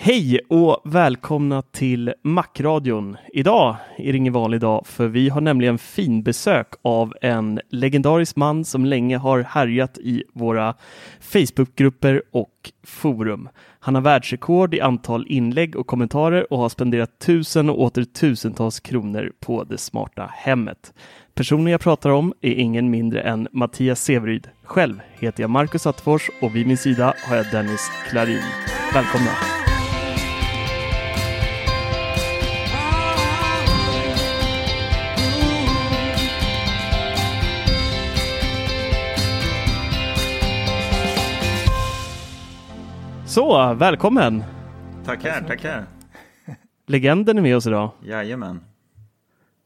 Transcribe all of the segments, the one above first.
Hej och välkomna till Macradion. Idag är det ingen vanlig dag för vi har nämligen finbesök av en legendarisk man som länge har härjat i våra Facebookgrupper och forum. Han har världsrekord i antal inlägg och kommentarer och har spenderat tusen och åter tusentals kronor på det smarta hemmet. Personen jag pratar om är ingen mindre än Mattias Severyd. Själv heter jag Marcus Attefors och vid min sida har jag Dennis Klarin. Välkomna! Så, välkommen! Tackar, tackar. Legenden är med oss idag. Jajamän.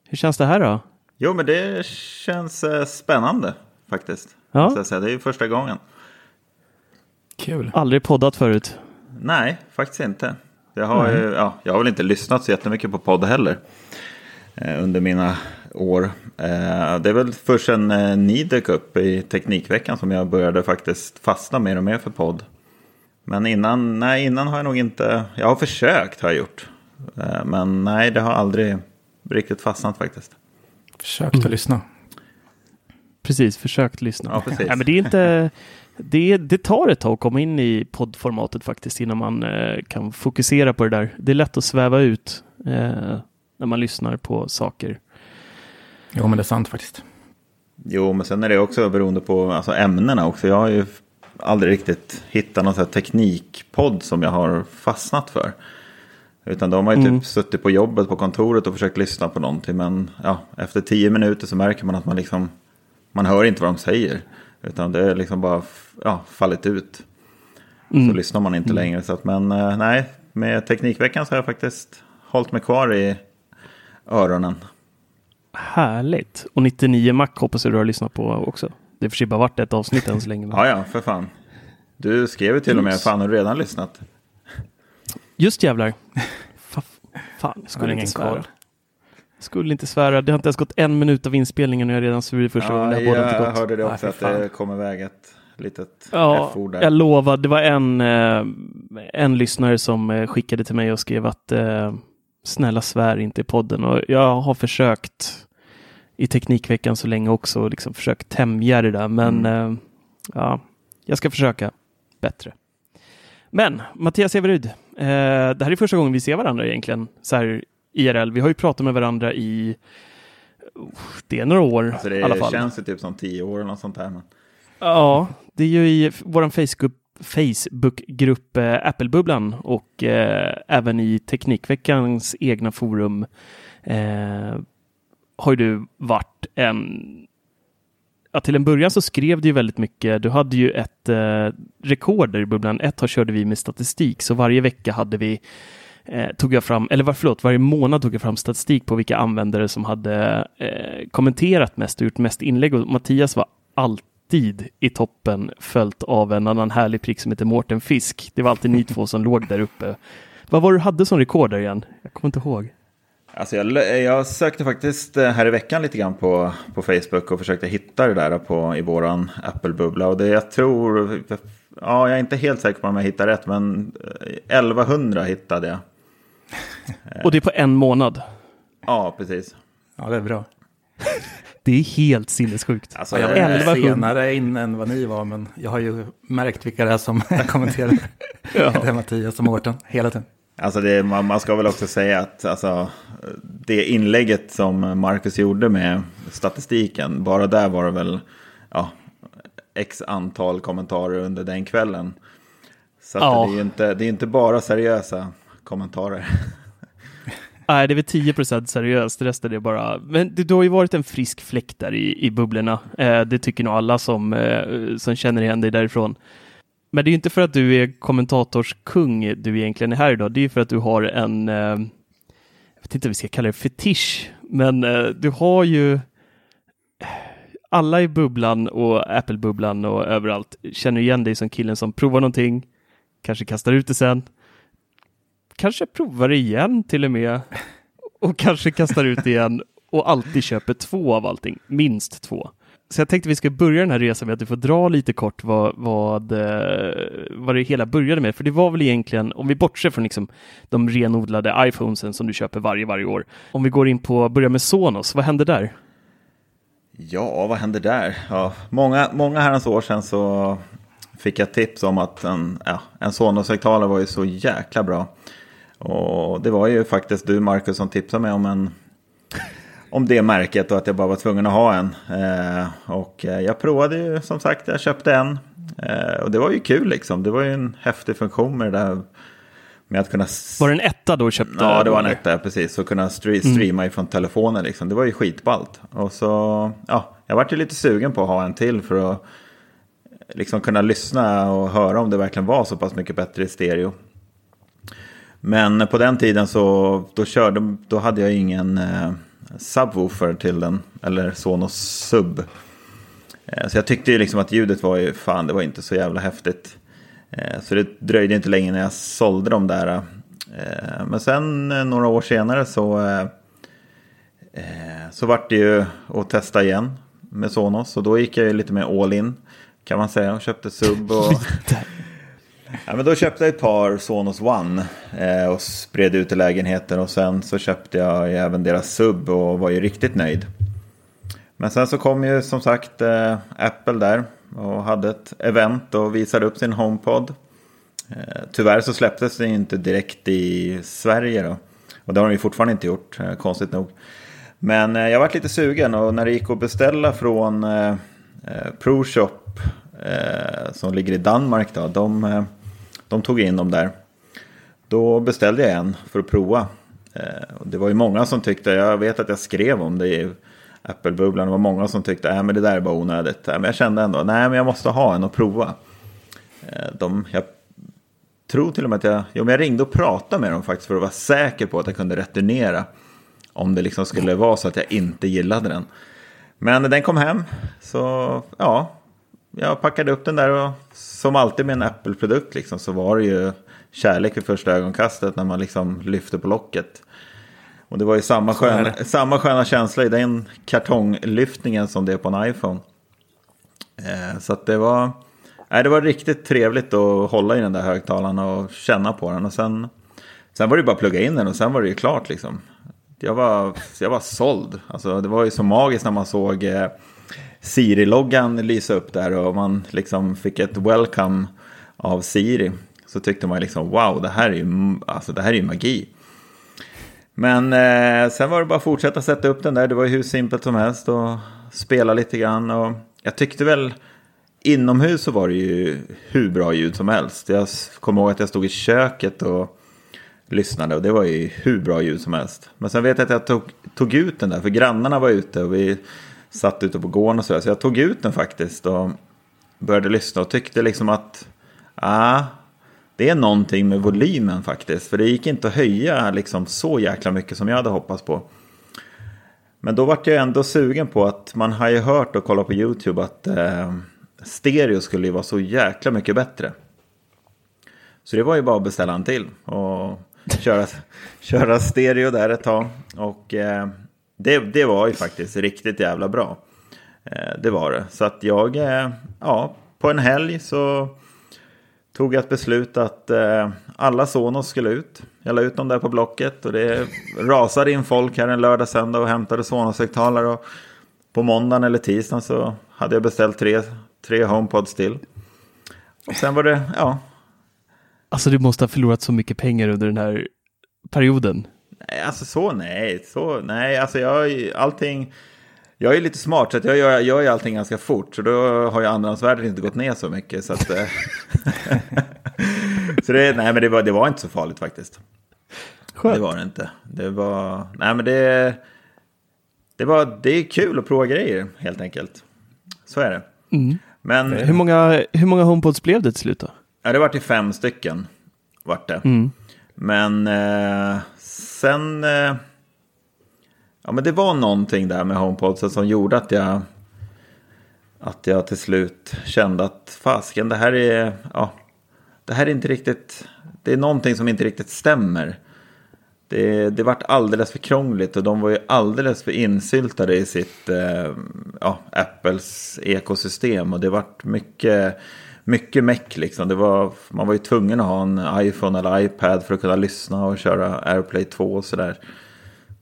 Hur känns det här då? Jo, men det känns eh, spännande faktiskt. Ja. Jag säga. Det är ju första gången. Kul. Aldrig poddat förut. Nej, faktiskt inte. Jag har, ju, ja, jag har väl inte lyssnat så jättemycket på podd heller. Eh, under mina år. Eh, det är väl först sen eh, ni dök upp i Teknikveckan som jag började faktiskt fastna mer och mer för podd. Men innan, nej, innan har jag nog inte, jag har försökt har jag gjort. Eh, men nej, det har aldrig riktigt fastnat faktiskt. Försökte Mm. lyssna. Precis, försökt lyssna. Ja, precis. Nej, men det, är inte, det, det tar ett tag att komma in i poddformatet faktiskt innan man eh, kan fokusera på det där. Det är lätt att sväva ut eh, när man lyssnar på saker. Jo, men det är sant faktiskt. Jo, men sen är det också beroende på alltså, ämnena också. Jag har ju aldrig riktigt hittat någon teknikpodd som jag har fastnat för. Utan de har ju Mm. typ suttit på jobbet på kontoret och försökt lyssna på någonting. Men ja, efter tio minuter så märker man att man liksom, man hör inte vad de säger. Utan det är liksom bara ja, fallit ut. Mm. Så lyssnar man inte längre. Så att, men eh, nej, med Teknikveckan så har jag faktiskt hållit mig kvar i öronen. Härligt! Och 99 Mac hoppas jag du har lyssnat på också. Det har för sig bara varit ett avsnitt än så länge. men- Ja, ja, för fan. Du skrev ju till och med, fan har du redan lyssnat? Just jävlar! Fa fan, jag Har skulle inte svära. koll. Skulle inte svära. Det har inte ens gått en minut av inspelningen och jag är redan sur i första gången. Ja, har båda inte jag gått. hörde det också, fy att fan. det kom iväg ett litet Ja, F-ord där. jag lovar. Det var en, eh, en lyssnare som eh, skickade till mig och skrev att eh, snälla svär inte i podden. Och jag har försökt i Teknikveckan så länge också och liksom försökt tämja det där. Men Mm. eh, ja, jag ska försöka bättre. Men Mattias Everyd, eh, det här är första gången vi ser varandra egentligen så här IRL. Vi har ju pratat med varandra i det är några år Alltså det i alla fall. känns ju typ som tio år eller något sånt där. Men... Ja, det är ju i vår Facebook, Facebookgrupp eh, Apple-bubblan och eh, även i Teknikveckans egna forum eh, har ju du varit en... Ja, till en början så skrev du ju väldigt mycket. Du hade ju ett eh, rekord där i bubblan. Ett har körde vi med statistik, så varje vecka hade vi eh, tog jag fram, eller var, förlåt, varje månad tog jag fram statistik på vilka användare som hade eh, kommenterat mest och gjort mest inlägg och Mattias var alltid i toppen följt av en annan härlig prick som heter Mårten Fisk. Det var alltid ni två som låg där uppe. Vad var det du hade som rekord där igen? Jag kommer inte ihåg. Alltså jag, jag sökte faktiskt eh, här i veckan lite grann på, på Facebook och försökte hitta det där på, i våran Apple-bubbla. Och det jag tror, ja jag är inte helt säker på om jag hittar rätt, men 1100 hittade jag. Och det är på en månad. Ja, precis. Ja, det är bra. Det är helt sinnessjukt. Alltså, Jag var 1100. senare in än vad ni var, men jag har ju märkt vilka det är som kommenterar. Ja. Det är Mattias och Mårten, hela tiden. Alltså det, man, man ska väl också säga att alltså, det inlägget som Marcus gjorde med statistiken, bara där var det väl ja, x antal kommentarer under den kvällen. Så Ja. det är inte, det är inte bara seriösa kommentarer. Nej, det är väl 10% seriöst, resten är bara... Men det, du har ju varit en frisk fläkt där i, i bubblorna. Eh, det tycker nog alla som, eh, som känner igen dig därifrån. Men det är ju inte för att du är kommentatorskung du egentligen är här idag. Det är ju för att du har en, eh, jag vet inte om vi ska kalla det, fetisch. Men eh, du har ju alla i bubblan och Apple-bubblan och överallt känner igen dig som killen som provar någonting, kanske kastar ut det sen, kanske provar det igen till och med och kanske kastar ut det igen och alltid köper två av allting, minst två. Så jag tänkte vi ska börja den här resan med att du får dra lite kort vad, vad, eh, vad det hela började med. För det var väl egentligen, om vi bortser från liksom de renodlade iPhonesen som du köper varje, varje år. Om vi går in på, börja med Sonos, vad hände där? Ja, vad hände där? Ja, många, många herrans år sedan så fick jag tips om att en, ja, en Sonos-högtalare var ju så jäkla bra. Och det var ju faktiskt du, Marcus, som tipsade mig om, en, om det märket och att jag bara var tvungen att ha en. Eh, och eh, jag provade ju, som sagt, jag köpte en. Eh, och det var ju kul liksom. Det var ju en häftig funktion med det där med att kunna... Var det en etta då du köpte? Ja, det var en etta, precis. Så kunna stre- streama ifrån telefonen liksom. Det var ju skitballt. Och så, ja, jag vart ju lite sugen på att ha en till för att liksom kunna lyssna och höra om det verkligen var så pass mycket bättre i stereo. Men på den tiden så då körde, då hade jag ingen subwoofer till den, eller Sonos sub. Eh, så jag tyckte ju liksom att ljudet var ju, fan det var inte så jävla häftigt. Eh, så det dröjde inte länge när jag sålde de där. Eh, men sen några år senare så, så vart det ju att testa igen med Sonos. Och då gick jag ju lite mer all in kan man säga och köpte sub. Och... Ja, men då köpte jag ett par Sonos One eh, och spred ut i lägenheten. Och sen så köpte jag även deras sub och var ju riktigt nöjd. Men sen så kom ju som sagt eh, Apple där och hade ett event och visade upp sin HomePod. Eh, tyvärr så släpptes det inte direkt i Sverige då. Och det har de ju fortfarande inte gjort, eh, konstigt nog. Men eh, jag varit lite sugen och när det gick att beställa från eh, eh ProShop eh, som ligger i Danmark då. De, eh, de tog in dem där. Då beställde jag en för att prova. Eh, det var ju många som tyckte, jag vet att jag skrev om det i Apple-bubblan. Det var många som tyckte, att men det där är bara onödigt. Äh, men jag kände ändå, nej men jag måste ha en och prova. Eh, de, jag tror till och med att jag, jo, men jag ringde och pratade med dem faktiskt för att vara säker på att jag kunde returnera. Om det liksom skulle vara så att jag inte gillade den. Men den kom hem, så ja, jag packade upp den där och som alltid med en Apple-produkt liksom, så var det ju kärlek vid första ögonkastet när man liksom lyfte på locket. Och det var ju samma sköna, samma sköna känsla i den kartonglyftningen som det är på en iPhone. Eh, så det var, nej, det var riktigt trevligt att hålla i den där högtalaren och känna på den. Och sen, sen var det ju bara att plugga in den och sen var det ju klart liksom. Jag var, jag var såld. Alltså, det var ju så magiskt när man såg eh, Siri-loggan lysa upp där och man liksom fick ett welcome av Siri. Så tyckte man liksom wow, det här är ju, alltså, det här är ju magi. Men eh, sen var det bara att fortsätta sätta upp den där. Det var ju hur simpelt som helst och spela lite grann. Och jag tyckte väl inomhus så var det ju hur bra ljud som helst. Jag kommer ihåg att jag stod i köket och lyssnade och det var ju hur bra ljud som helst. Men sen vet jag att jag tog, tog ut den där för grannarna var ute och vi satt ute på gården och så. Så jag tog ut den faktiskt och började lyssna och tyckte liksom att ah, det är någonting med volymen faktiskt. För det gick inte att höja liksom så jäkla mycket som jag hade hoppats på. Men då vart jag ändå sugen på att man har ju hört och kollat på YouTube att, eh, stereo skulle ju vara så jäkla mycket bättre. Så det var ju bara att beställa en till och köra, köra stereo där ett tag. Och eh, det, det var ju faktiskt riktigt jävla bra. Eh, det var det. Så att jag, eh, ja, på en helg så tog jag ett beslut att eh, alla Sonos skulle ut. Jag la ut dem där på Blocket och det rasade in folk här en lördag, söndag och hämtade Sonos-högtalare. Och på måndagen eller tisdagen så hade jag beställt tre, tre HomePods till. Och sen var det, ja. Alltså du måste ha förlorat så mycket pengar under den här perioden. Alltså så nej. Så, nej, alltså jag, allting jag är lite smart så att jag gör, jag gör allting ganska fort. Så då har ju andrahandsvärdet inte gått ner så mycket. Så, att, eh, så det, nej, men det var, det var inte så farligt faktiskt. Skönt. Det var det inte. Det var, nej men det, det, var, det är kul att prova grejer helt enkelt. Så är det. Mm. Men, hur, många, hur många HomePods blev det till slut då? Ja, det var till fem stycken. Vart det. Mm. Men eh, sen... Eh, ja, men det var någonting där med HomePodsen som gjorde att jag, att jag till slut kände att fasken, det här är, ja, det här är inte riktigt, det är någonting som inte riktigt stämmer. Det, det vart alldeles för krångligt och de var ju alldeles för insyltade i sitt, eh, ja, Apples ekosystem och det vart mycket, mycket meck liksom. Det var, man var ju tvungen att ha en iPhone eller iPad för att kunna lyssna och köra AirPlay 2 och sådär.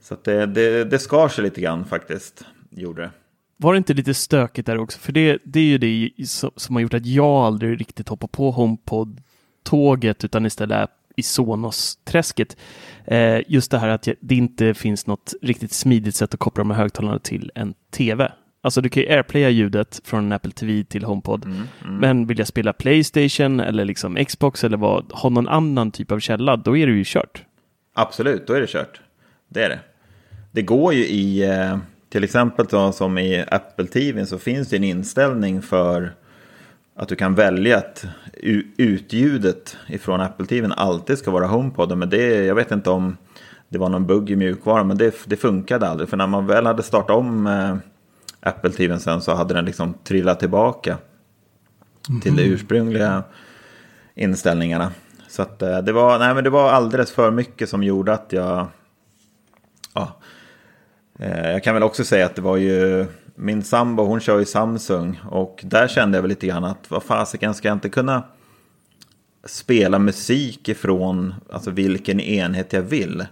Så det, det, det skar sig lite grann faktiskt, gjorde det. Var det inte lite stökigt där också? För det, det är ju det som har gjort att jag aldrig riktigt hoppar på HomePod-tåget utan istället är i Sonos-träsket. Eh, just det här att det inte finns något riktigt smidigt sätt att koppla de här högtalarna till en TV. Alltså du kan ju airplaya ljudet från en Apple TV till HomePod. Mm, mm. Men vill jag spela Playstation eller liksom Xbox eller vad, ha någon annan typ av källa, då är det ju kört. Absolut, då är det kört. Det är det det går ju i, eh, till exempel då, som i Apple TV så finns det en inställning för att du kan välja att utljudet ifrån Apple TV alltid ska vara HomePod. Men det, jag vet inte om det var någon bugg i mjukvaran, men det, det funkade aldrig. För när man väl hade startat om eh, Apple TV sen så hade den liksom trillat tillbaka mm. till de mhm. ursprungliga inställningarna. Så att, eh, det, var, nej, men det var alldeles för mycket som gjorde att jag ja, Eh, jag kan väl också säga att det var ju min sambo, hon kör ju Samsung och där kände jag väl lite grann att vad fasiken ska jag inte kunna spela musik ifrån alltså vilken enhet jag vill?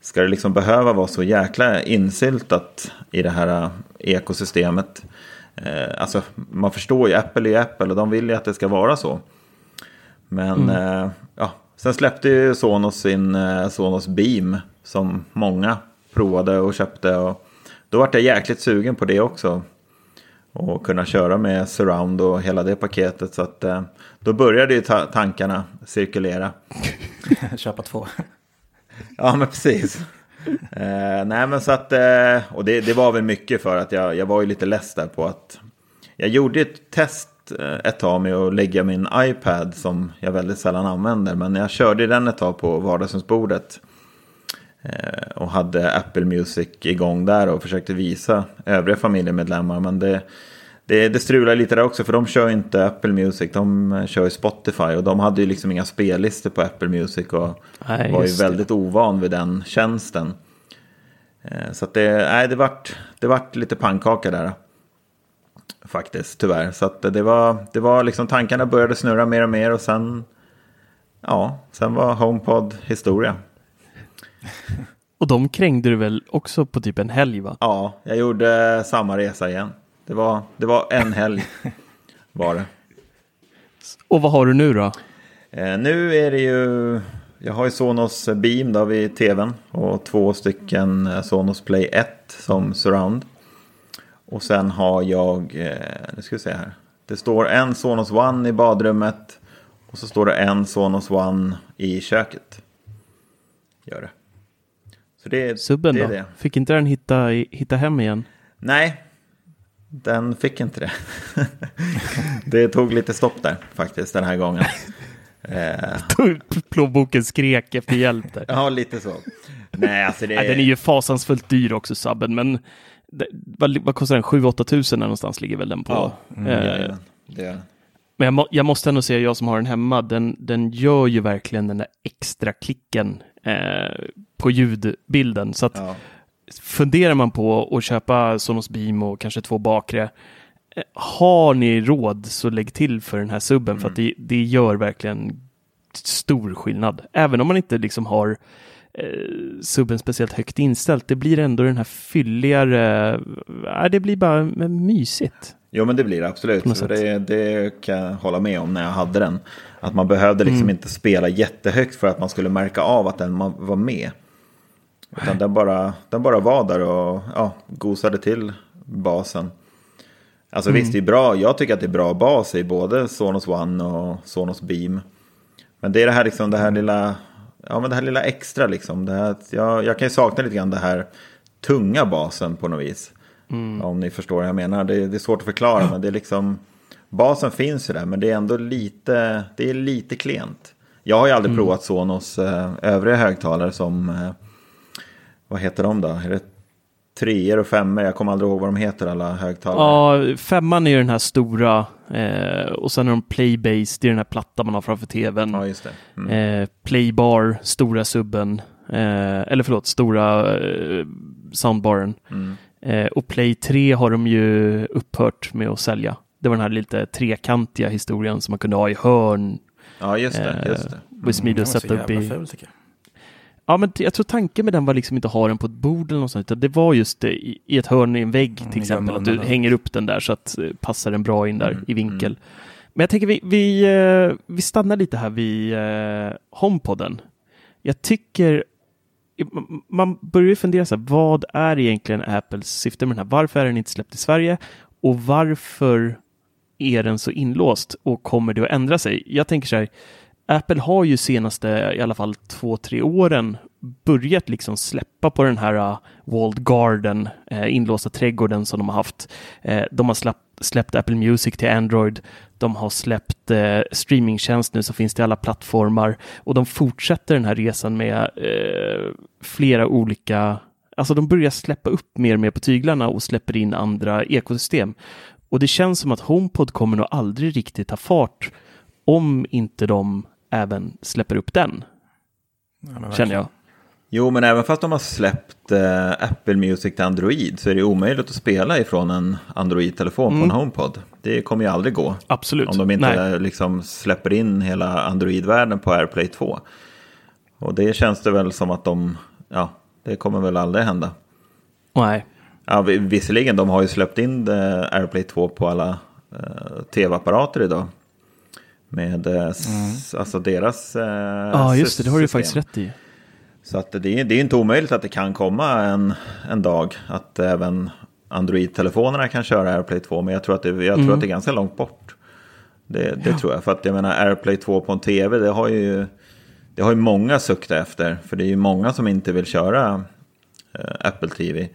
Ska det liksom behöva vara så jäkla insyltat i det här ekosystemet? Eh, alltså man förstår ju, Apple är Apple och de vill ju att det ska vara så. Men mm. ja, sen släppte ju Sonos sin Sonos Beam som många provade och köpte. Och då var jag jäkligt sugen på det också. Och kunna köra med surround och hela det paketet. Så att eh, då började ju ta tankarna cirkulera. Köpa två. ja men precis eh, nej men så att, eh, och det, det, var väl mycket för att jag, jag var ju lite less där på att jag gjorde ett test eh, ett tag med att lägga min iPad som jag väldigt sällan använder. Men jag körde den ett tag på vardagsrumsbordet. Eh, och hade Apple Music igång där och försökte visa övriga familjemedlemmar. Men det, det, det strular lite där också för de kör inte Apple Music, de kör Spotify. Och de hade ju liksom inga spellistor på Apple Music och nej, var ju väldigt det. ovan vid den tjänsten. Eh, så att det, nej, det, vart, det vart lite pannkaka där. Faktiskt, tyvärr. Så att det var, det var liksom tankarna började snurra mer och mer och sen, ja, sen var HomePod historia. Och de krängde du väl också på typ en helg va? Ja, jag gjorde samma resa igen. Det var, det var en helg var det. Och vad har du nu då? Eh, nu är det ju, jag har ju Sonos Beam då vid tvn och två stycken eh, Sonos Play 1 som surround. Och sen har jag, eh, nu ska vi se här, det står en Sonos One i badrummet och så står det en Sonos One i köket. Gör det. Så det, Subben det då? Det. Fick inte den hitta, hitta hem igen? Nej, den fick inte det. det tog lite stopp där faktiskt den här gången. Eh. Plånboken skrek efter hjälp där. ja, lite så. Nej, alltså det... Nej, den är ju fasansfullt dyr också, subben, men det, vad, vad, kostar den? 7-8 tusen någonstans ligger väl den på. Ja, mm, eh, Det, Men jag, må, jag måste ändå säga, jag som har den hemma, den, den gör ju verkligen den där extra klicken eh, på ljudbilden. Så att ja. Funderar man på att köpa Sonos Beam och kanske två bakre, eh, har ni råd så lägg till för den här subben för att det, det gör verkligen stor skillnad. Även om man inte liksom har eh, subben speciellt högt inställt, det blir ändå den här fylligare, eh, det blir bara mysigt. Jo men det blir det absolut. Det, det kan jag hålla med om när jag hade den. Att man behövde liksom inte spela jättehögt för att man skulle märka av att den var med. Utan den bara, den bara var där och ja, gosade till basen. Alltså visst, det är bra. Jag tycker att det är bra bas i både Sonos One och Sonos Beam. Men det är det här, liksom, det här lilla, ja, men det här lilla extra liksom. Det här, jag, jag kan ju sakna lite grann det här tunga basen på något vis. Om ni förstår vad jag menar. Det, det är svårt att förklara, men det är liksom... Basen finns ju där, men det är ändå lite, det är lite klent. Jag har ju aldrig provat Sonos eh, övriga högtalare som... Eh, vad heter de då? Är det treor och femmor? Jag kommer aldrig ihåg vad de heter alla högtalare. Ja, femman är ju den här stora eh, och sen är de Playbase, det är den här platta man har framför tvn. Ja, just det. Mm. Eh, Playbar, stora subben, eh, eller förlåt, stora eh, soundbaren. Mm. Eh, och Play 3 har de ju upphört med att sälja. Det var den här lite trekantiga historien som man kunde ha i hörn. Ja, just det. Eh, Just det. Smidig Den att var så sätta upp jävla i... ful tycker jag. Ja, men jag tror tanken med den var liksom inte att ha den på ett bord eller något sånt, utan det var just det, i, ett hörn i en vägg Mm, till exempel, gömma att du hänger upp den där så att eh, passar den bra in där Mm, i vinkel. Men jag tänker vi, vi, eh, vi stannar lite här vid eh, HomePodden. Jag tycker man börjar ju fundera så här, vad är egentligen Apples syfte med den här? Varför är den inte släppt i Sverige? Och varför är den så inlåst? Och kommer det att ändra sig? Jag tänker så här, Apple har ju senaste i alla fall två, tre åren börjat liksom släppa på den här uh, walled garden, uh, inlåsta trädgården som de har haft. Uh, de har släppt, släppt Apple Music till Android. De har släppt uh, streamingtjänst nu som finns till alla plattformar och de fortsätter den här resan med flera olika Alltså de börjar släppa upp mer och mer på tyglarna och släpper in andra ekosystem. Och det känns som att HomePod kommer nog aldrig riktigt ta fart om inte de även släpper upp den, Ja, känner jag. Jo, men även fast de har släppt eh, Apple Music till Android så är det omöjligt att spela ifrån en Android-telefon på en HomePod. Det kommer ju aldrig gå. Absolut. Om de inte Nej. liksom släpper in hela Android-världen på AirPlay 2. Och det känns det väl som att de, ja, det kommer väl aldrig hända. Nej. Ja, vi- visserligen, de har ju släppt in eh, AirPlay 2 på alla eh, tv-apparater idag. Med eh, s- alltså deras eh, Ja, just det. Det har du faktiskt rätt i. Så att det, är, det är inte omöjligt att det kan komma en, en dag att även Android-telefonerna kan köra AirPlay 2. Men jag tror att det, jag tror att det är ganska långt bort. Det, det tror jag. För att jag menar AirPlay 2 på en tv, det har ju, det har ju många suktat efter. För det är ju många som inte vill köra eh, Apple TV.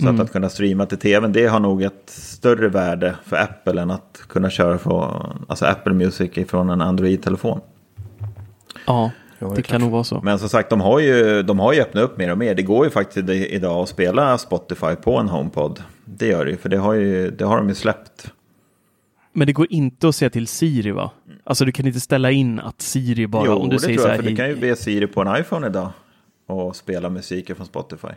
Så att, att kunna streama till tvn, det har nog ett större värde för Apple än att kunna köra från, alltså Apple Music ifrån en Android-telefon. Ja, det kan nog vara så. Men som sagt, de har, ju, de har ju öppnat upp mer och mer. Det går ju faktiskt idag att spela Spotify på en HomePod. Det gör det ju, för det har, ju, det har de ju släppt. Men det går inte att säga till Siri va? Alltså du kan inte ställa in att Siri bara, jo, om du det säger tror så jag, här, för du kan ju be Siri på en iPhone idag och spela musik från Spotify.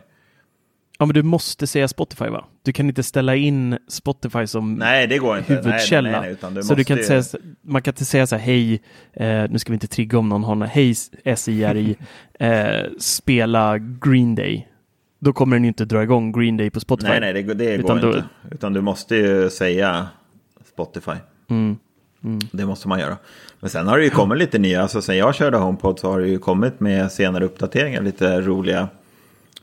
Ja men du måste säga Spotify va? Du kan inte ställa in Spotify som Nej, det går inte. huvudkälla. Nej, nej, nej, utan du så du kan inte säga, man kan inte säga så här, hej, eh, nu ska vi inte trigga om någon har någon, hej SIRI, eh, spela Green Day. Då kommer den ju inte dra igång Green Day på Spotify. Nej, nej, det, det går Utan då- inte. Utan du måste ju säga Spotify. Mm. Det måste man göra. Men sen har det ju kommit lite nya, alltså sen jag körde HomePod så har det ju kommit med senare uppdateringar, lite roliga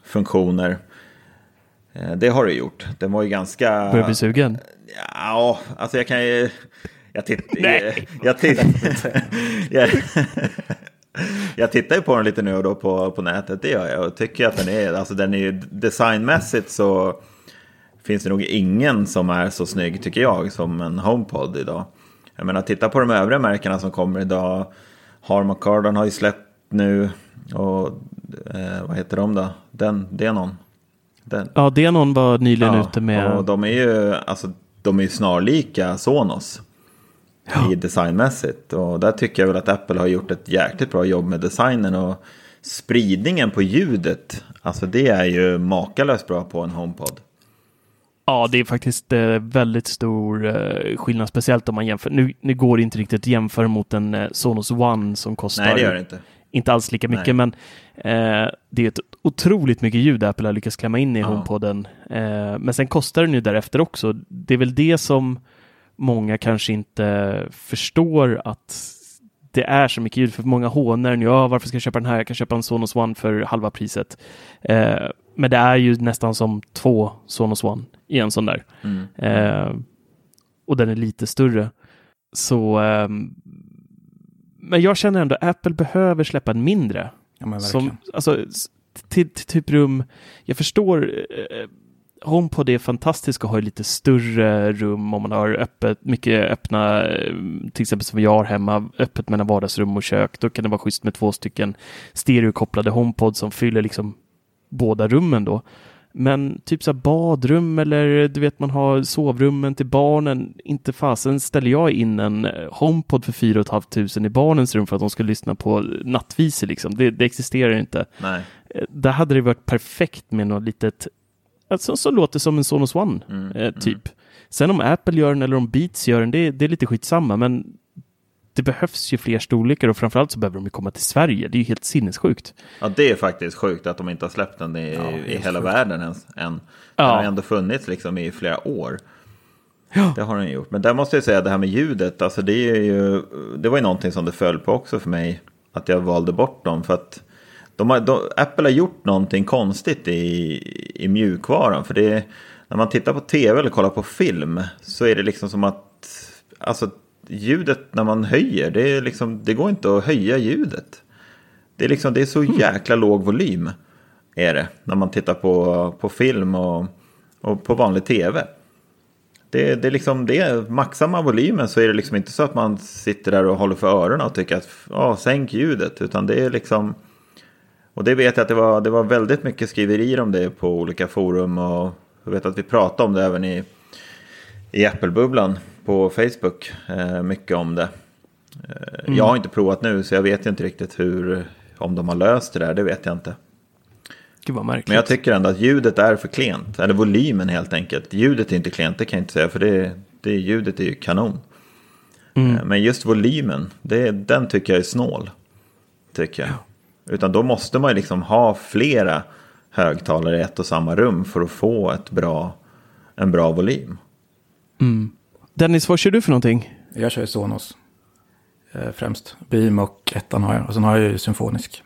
funktioner. Eh, Det har det gjort. Den var ju ganska... Börjar bli sugen. Ja, alltså jag kan ju... Jag tittar... Nej. Jag, titt... jag... jag tittar ju på den lite nu och då på, på nätet, det gör jag. Och tycker att den är... Alltså den är ju designmässigt så finns det nog ingen som är så snygg tycker jag som en HomePod idag. Jag menar titta på de övriga märkena som kommer idag. Harman Kardon har ju släppt nu. Och eh, vad heter de då? Den, Denon. Den. Ja, det någon var nyligen ute med, Och de är ju, alltså, de är ju snarlika Sonos. i designmässigt. Och där tycker jag väl att Apple har gjort ett jäkligt bra jobb med designen. Och spridningen på ljudet, alltså det är ju makalöst bra på en HomePod. Ja, det är faktiskt eh, väldigt stor eh, skillnad, speciellt om man jämför. Nu, nu går det inte riktigt att jämföra mot en eh, Sonos One som kostar Nej, det gör det inte. Inte alls lika mycket, Nej. men eh, det är ett otroligt mycket ljud Apple har lyckats klämma in i Ja. HomePoden. Eh, men sen kostar den ju därefter också. Det är väl det som många kanske inte förstår att det är så mycket ljud. För många hånar nu, ja, varför ska jag köpa den här? Jag kan köpa en Sonos One för halva priset. Eh, men det är ju nästan som två Sonos One i en sån där. Mm. Eh, och den är lite större. Så, ehm, men jag känner ändå Apple behöver släppa en mindre. Ja. Som, alltså, till, till typ rum, jag förstår, eh, HomePod är fantastisk och har lite större rum om man har öppet, mycket öppna, eh, till exempel som jag har hemma, öppet mellan vardagsrum och kök. Då kan det vara schysst med två stycken stereokopplade HomePod som fyller liksom båda rummen då. Men typ så badrum eller du vet man har sovrummen till barnen. Inte fasen ställer jag in en eh, HomePod för 4 500 i barnens rum för att de ska lyssna på nattvisor liksom. Det, det existerar inte. Nej. Eh, Där hade det varit perfekt med något litet, alltså, som låter som en Sonos One, Mm, eh, typ. Sen om Apple gör den eller om Beats gör den, det, det är lite skitsamma, men det behövs ju fler storlekar och framförallt så behöver de ju komma till Sverige. Det är ju helt sinnessjukt. Ja, det är faktiskt sjukt att de inte har släppt den i, Ja, i hela sjukt. världen ens. Än. Den Ja. har ändå funnits liksom i flera år. Ja. Det har den gjort. Men där måste jag säga det här med ljudet. Alltså det, är ju, det var ju någonting som det föll på också för mig. Att jag valde bort dem. För att de har, de, Apple har gjort någonting konstigt i, i mjukvaran. För det är, när man tittar på tv eller kollar på film. Så är det liksom som att alltså, ljudet när man höjer. Det, är liksom, det går inte att höja ljudet. Det är, liksom, det är så jäkla låg volym. Är det. När man tittar på, på film och, och på vanlig tv. Det, det är liksom det. Maxar man volymen så är det liksom inte så att man sitter där och håller för öronen och tycker att ja, sänk ljudet. Utan det är liksom. Och det vet jag att det var, det var väldigt mycket skriverier om det på olika forum. Och jag vet att vi pratade om det även i, i Apple-bubblan på Facebook. Eh, mycket om det. Eh, Jag har inte provat nu så jag vet inte riktigt hur, om de har löst det där. Det vet jag inte. Gud vad märkligt. Men jag tycker ändå att ljudet är för klent. Eller volymen helt enkelt. Ljudet är inte klent, det kan jag inte säga. För det, det, ljudet är ju kanon. Eh, Men just volymen, det, den tycker jag är snål. Tycker jag. Utan då måste man ju liksom ha flera högtalare i ett och samma rum för att få ett bra, en bra volym. Dennis, vad kör du för någonting? Jag kör ju Sonos. Eh, främst. Beam och ettan har jag. Och sen har jag ju symfonisk.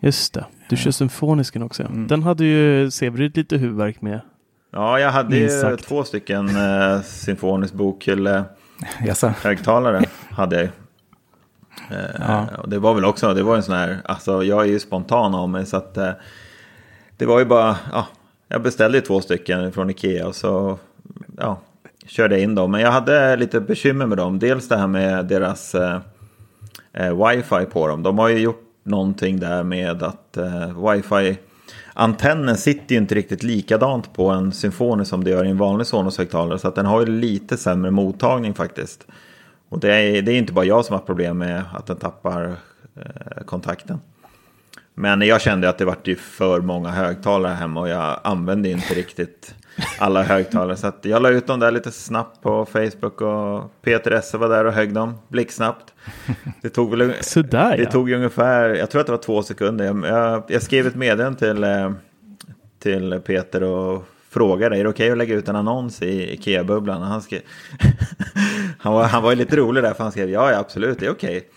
Just det, du kör symfonisken också. ja. Den hade ju Severid lite huvudvärk med. Ja, jag hade ju två stycken eh, symfonisk bokhylle Jaså? högtalare hade jag. Eh, Ja. och det var väl också, det var en sån här, alltså jag är ju spontan av mig så att eh, det var ju bara, ja, jag beställde ju två stycken från Ikea och så, ja, körde in dem. Men jag hade lite bekymmer med dem. Dels det här med deras eh, eh, wifi på dem. De har ju gjort någonting där med att eh, wifi Antennen sitter ju inte riktigt likadant på en Symfoni som det gör i en vanlig Sonos-högtalare. Så att den har ju lite sämre mottagning faktiskt. Och det är, det är inte bara jag som har problem med att den tappar eh, kontakten. Men jag kände att det vart ju för många högtalare hemma och jag använde inte riktigt alla högtalare. Så att jag la ut dem där lite snabbt på Facebook och Peter Esse var där och högg dem blixtsnabbt. Det tog väl Sådär det ja. tog ungefär, jag tror att det var två sekunder. Jag, jag, jag skrev ett meddelande till, eh, till Peter och frågade, är det okej att lägga ut en annons i Ikea-bubblan? Han, skrev, han, var, han var lite rolig där, för han skrev, ja, ja absolut, det är okej.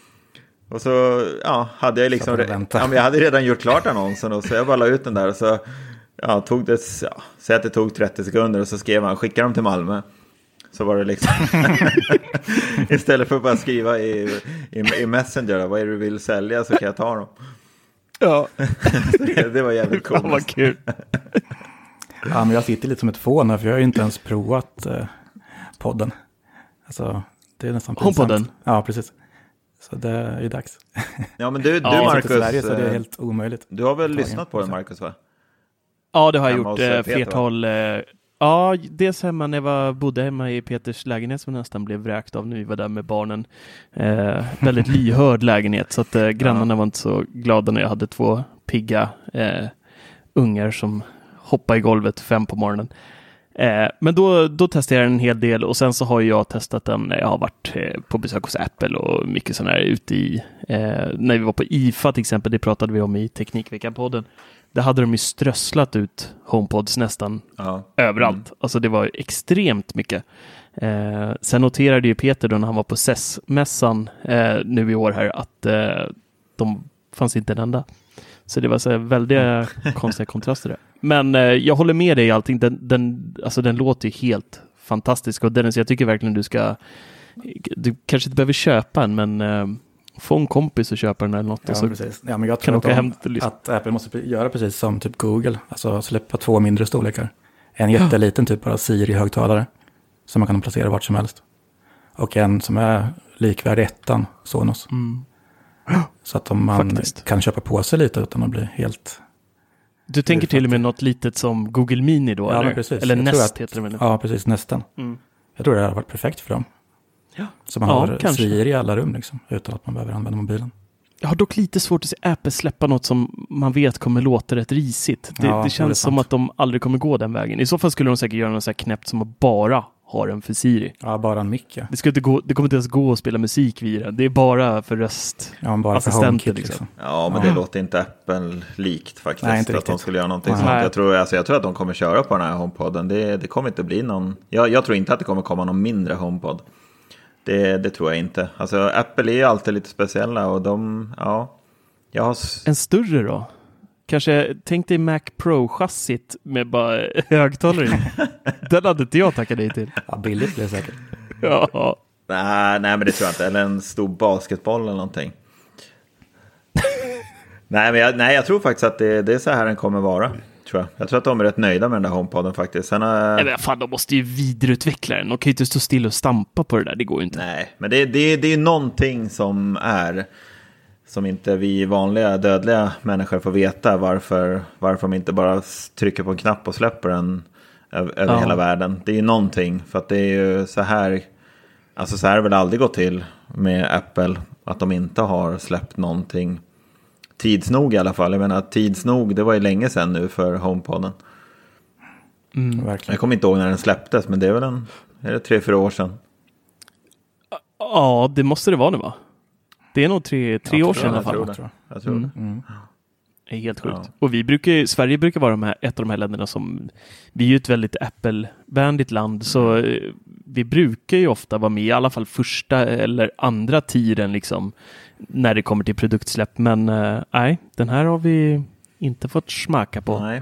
Och så ja, hade jag liksom, ja, men jag hade redan gjort klart annonsen och så jag bara la ut den där och så ja, tog det, ja, säg att det tog 30 sekunder och så skrev han, skicka dem till Malmö. Så var det liksom, istället för att bara skriva i, i, i Messenger, vad är det du vill sälja så kan jag ta dem. Ja, Det, det var jävligt fan vad coolt. kul. Ja, men jag sitter lite som ett fån här, för jag har ju inte ens provat eh, podden. Alltså, det är nästan pinsamt. HomePodden? Ja, precis. Så det är dags. Ja men du, du Ja, Marcus, Sverige, så det är eh, helt omöjligt. du har väl lyssnat på den Marcus va? Ja, det har jag Hemma gjort. eh, Eh, Peter, flertal, eh, Ja, dels hemma när jag var, bodde hemma i Peters lägenhet som jag nästan blev vräkt av när vi var där med barnen. Eh, väldigt lyhörd lägenhet så att eh, grannarna var inte så glada när jag hade två pigga eh, ungar som hoppade i golvet fem på morgonen. Eh, men då, då testade jag en hel del och sen så har jag testat den när jag har varit eh, på besök hos Apple och mycket sådana här ute i, eh, när vi var på IFA till exempel, det pratade vi om i Teknikveckan-podden. Där hade de ju strösslat ut HomePods nästan Ja. överallt. Mm. Alltså det var extremt mycket. Eh, sen noterade ju Peter då när han var på CES-mässan eh, nu i år här att eh, de fanns inte en enda. Så det var så här väldiga konstiga kontraster där. Men eh, jag håller med dig i allting. Den, den, alltså den låter ju helt fantastisk och Dennis, jag tycker verkligen du ska du kanske inte behöver köpa en, men eh, få en kompis och köpa den eller något. Ja, så precis. Ja, men jag kan tror att, de, liksom. att Apple måste göra precis som typ Google, alltså släppa två mindre storlekar. En jätteliten typ bara Siri-högtalare som man kan placera vart som helst. Och en som är likvärdig ettan, Sonos. Så att om man. Faktiskt. kan köpa på sig lite utan att bli helt... Du tänker till och med något litet som Google Mini då? Ja, eller precis. eller Jag Nest att- heter det väl? Ja, precis, nästan. Mm. Jag tror det hade varit perfekt för dem. Ja. Så man Ja, har kanske. Siri i alla rum liksom, utan att man behöver använda mobilen. Jag har dock lite svårt att se Apple släppa något som man vet kommer låta rätt risigt. Det, Ja, det det känns som sant. att de aldrig kommer gå den vägen. I så fall skulle de säkert göra något så här knäppt som att bara ha den för Siri. Ja, bara en mick ja. Det, ska inte gå, det kommer inte ens gå att spela musik via den. Det är bara för röst. Ja, liksom. liksom. Ja, men det låter inte Apple-likt faktiskt. Nej, inte att de riktigt. skulle göra någonting sånt. Jag tror, alltså, jag tror att de kommer köra på den här HomePoden. Det, det kommer inte bli någon... Jag, jag tror inte att det kommer komma någon mindre HomePod. Det, det tror jag inte. Alltså, Apple är ju alltid lite speciella och de... Ja, jag har... En större då? Kanske, tänk dig Mac Pro-chassit med bara högtalare i. Den hade inte jag tackat nej till. Ja, billigt blir det säkert. Ja. Nej, nej, men det tror jag inte. Eller en stor basketboll eller någonting. nej, men jag, nej, jag tror faktiskt att det, det är så här den kommer vara. Tror jag. jag tror att de är rätt nöjda med den där HomePoden faktiskt. Sen, har- Nej, men fan, de måste ju vidareutveckla den. De kan ju inte stå still och stampa på det där. Det går ju inte. Nej, men det, det, det är någonting som är som inte vi vanliga dödliga människor får veta varför, varför de inte bara trycker på en knapp och släpper den över, Ja. hela världen. Det är ju någonting, för att det är ju så här, alltså så här har det väl aldrig gått till med Apple, att de inte har släppt någonting tids nog i alla fall. Jag menar tids nog, det var ju länge sedan nu för HomePoden. Verkligen. Jag kommer inte ihåg när den släpptes, men det är väl en, är det tre, fyra år sedan. Ja, det måste det vara nu va? Det är nog tre, tre år sedan i jag, alla Jag fall. tror tror det. jag. Jag tror Mm. det. Mm. Det är helt sjukt. Ja. Och vi brukar Sverige brukar vara de här, ett av de här länderna som, vi är ju ett väldigt Apple-vänligt land, så Mm. vi brukar ju ofta vara med i alla fall första eller andra tiden liksom, när det kommer till produktsläpp. Men eh, nej, den här har vi inte fått smaka på. Nej.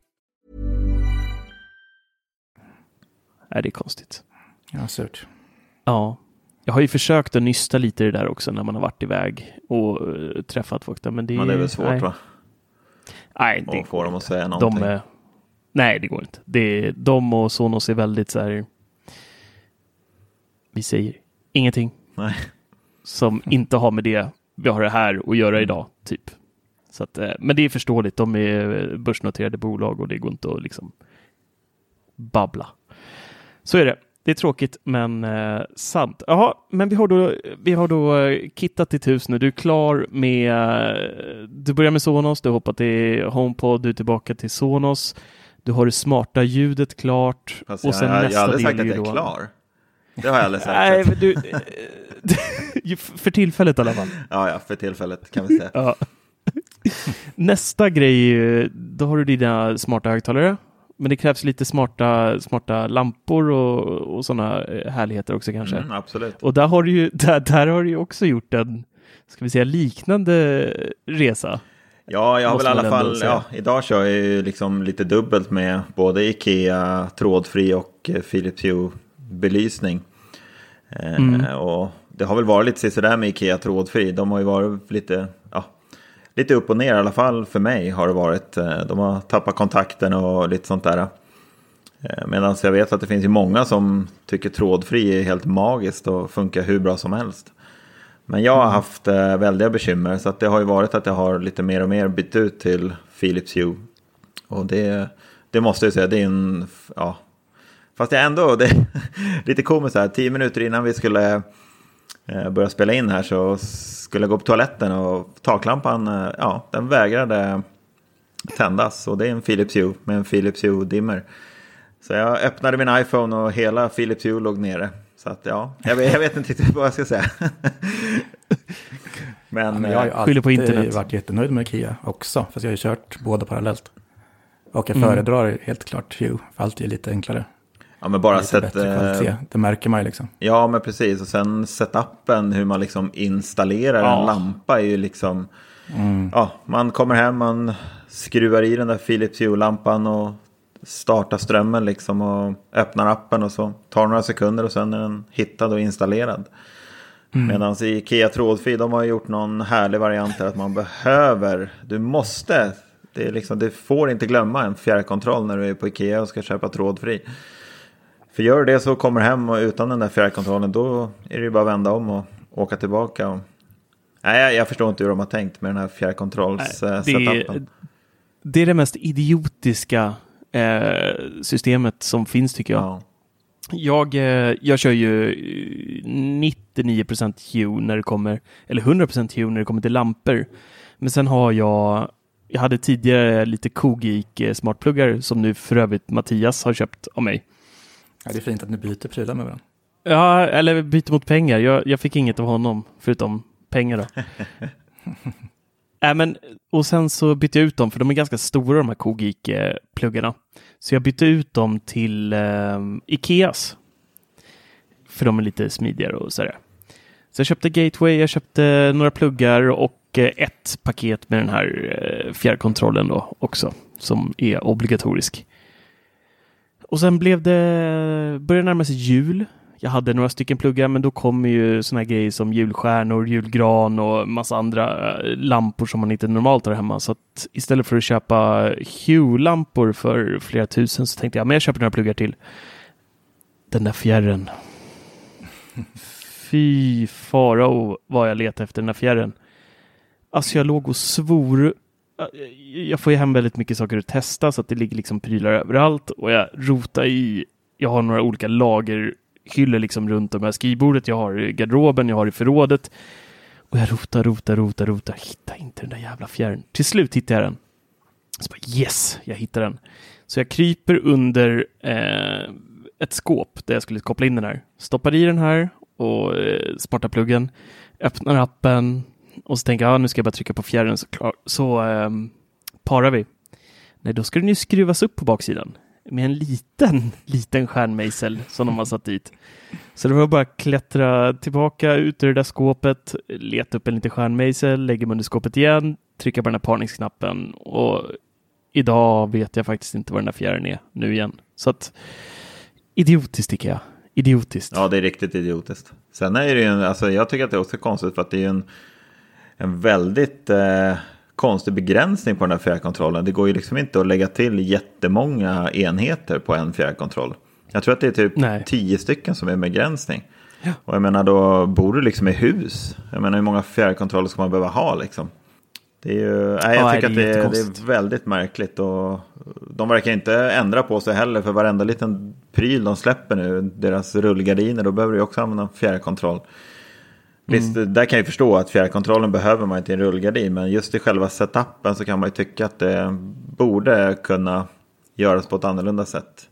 Nej, det är konstigt. Ja, surt. Ja, jag har ju försökt att nysta lite i det där också när man har varit iväg och eh, träffat folk där, men det, Men det är väl svårt nej. va? Nej, det Och få dem att säga de någonting. är, Nej, det går inte. Det är, de och Sonos är väldigt så här. Vi säger ingenting Nej. som inte har med det vi har det här att göra idag, typ. Så att, eh, men det är förståeligt. De är börsnoterade bolag och det går inte att liksom babbla. Så är det. det är tråkigt men eh, sant. Jaha, men vi har då, vi har då eh, kittat ditt hus nu. Du är klar med, eh, du börjar med Sonos, du har hoppat till HomePod, du är tillbaka till Sonos. Du har det smarta ljudet klart. Fast och jag, sen jag, jag nästa har aldrig sagt att jag är då- klar. Det har jag aldrig sagt. Nej, du, eh, för tillfället i alla fall. Ja, ja, för tillfället kan vi säga. Ja. Nästa grej, då har du dina smarta högtalare. Men det krävs lite smarta, smarta lampor och, och sådana härligheter också kanske. Mm, absolut. Och där har du ju, där, där har du också gjort en, ska vi säga, liknande resa. Ja, jag har väl i alla fall, ja, idag kör jag ju liksom lite dubbelt med både Ikea trådfri och eh, Philips Hue belysning. Eh, Mm. Och det har väl varit lite sådär med Ikea trådfri. De har ju varit lite, lite upp och ner i alla fall för mig har det varit. Eh, De har tappat kontakten och lite sånt där. Medan jag vet att det finns ju många som tycker trådfri är helt magiskt och funkar hur bra som helst. Men jag har haft eh, väldiga bekymmer så att det har ju varit att jag har lite mer och mer bytt ut till Philips Hue. Och det, det måste jag säga, det är en, ja. Fast jag ändå, det är lite komiskt här, tio minuter innan vi skulle eh, börja spela in här så skulle jag gå på toaletten och taklampan, eh, ja, den vägrade tändas. Och det är en Philips Hue med en Philips Hue dimmer. Så jag öppnade min iPhone och hela Philips Hue låg nere. Så att ja, jag vet, jag vet inte riktigt vad jag ska säga. Men, Ja, men jag har ju eh, Skyller på alltid internet. varit jättenöjd med Kia också, fast jag har ju kört båda parallellt. Och jag Mm. föredrar helt klart Hue, för allt är lite enklare. Ja, men bara lite sett... bättre eh, kvalitet, det märker man ju liksom. Ja, men precis. Och sen setupen, hur man liksom installerar Ja. en lampa är ju liksom... Ja, man kommer hem, man skruvar i den där Philips Hue-lampan och startar strömmen liksom och öppnar appen och så tar några sekunder och sen är den hittad och installerad. Medan i Ikea Trådfri, de har gjort någon härlig variant där att man behöver, du måste, det är liksom, du får inte glömma en fjärrkontroll när du är på Ikea och ska köpa trådfri. För gör du det så kommer hem och utan den där fjärrkontrollen då är det ju bara att vända om och åka tillbaka. Och... Nej, jag- förstår inte hur de har tänkt med den här fjärrkontrolls-setupen. det, det är det mest idiotiska eh, systemet som finns tycker jag. Ja. Jag, eh, jag kör ju eh, 99% Hue när det kommer, eller 100% Hue när det kommer till lampor. Men sen har jag, jag hade tidigare lite Kogik eh, smartpluggar som nu för övrigt Mattias har köpt av mig. Ja, det är fint att ni byter prylar med varandra. Ja, eller byter mot pengar. Jag, jag fick inget av honom förutom pengar då. äh, men, och sen så bytte jag ut dem för de är ganska stora de här Kogik-pluggarna. Så jag bytte ut dem till eh, Ikeas. För de är lite smidigare och sådär. Så jag köpte Gateway, jag köpte några pluggar och eh, ett paket med den här eh, fjärrkontrollen då också. Som är obligatorisk. Och sen blev det, började närma sig jul. Jag hade några stycken pluggar, men då kommer ju såna här grejer som julstjärnor, julgran och massa andra eh, lampor som man inte normalt har hemma. Så att istället för att köpa Hue-lampor för flera tusen så tänkte jag, men jag köper några pluggar till. Den där fjärren. Fy farao vad jag letade efter den där fjärren. Alltså jag låg och svor. Eh, jag får ju hem väldigt mycket saker att testa så att det ligger liksom prylar överallt och jag rotar i. Jag har några olika lagerhyllor liksom runt om här skrivbordet. Jag har i garderoben, jag har i förrådet. Och jag rotar, rotar, rotar, rotar. Hittar inte den där jävla fjärren. Till slut hittar jag den. Så bara, yes, jag hittar den. Så jag kryper under eh, ett skåp där jag skulle koppla in den här. Stoppar i den här och eh, smarta pluggen. Öppnar appen och så tänker jag, ah, nu ska jag bara trycka på fjärren så, klar, så eh, parar vi. Nej, då ska den ju skruvas upp på baksidan med en liten, liten stjärnmejsel som de har satt dit. Så det var bara att klättra tillbaka ut ur det där skåpet, leta upp en liten stjärnmejsel, lägga mig under skåpet igen, trycka på den här parningsknappen och idag vet jag faktiskt inte var den där fjärren är nu igen. Så att idiotiskt tycker jag. Idiotiskt. Ja, det är riktigt idiotiskt. Sen är det ju, en, alltså jag tycker att det är också konstigt för att det är ju en, en väldigt eh, konstig begränsning på den här fjärrkontrollen. Det går ju liksom inte att lägga till jättemånga enheter på en fjärrkontroll. Jag tror att det är typ Nej. tio stycken som är begränsning. Och jag menar då bor du liksom i hus. Jag menar hur många fjärrkontroller ska man behöva ha liksom? Det är ju, nej, jag Ja, tycker det att det, är- det är väldigt märkligt. Och de verkar inte ändra på sig heller. För varenda liten pryl de släpper nu, deras rullgardiner, då behöver du också använda fjärrkontroll. Visst, Mm. där kan jag förstå att fjärrkontrollen behöver man till en rullgardin. Men just i själva setupen så kan man ju tycka att det borde kunna göras på ett annorlunda sätt.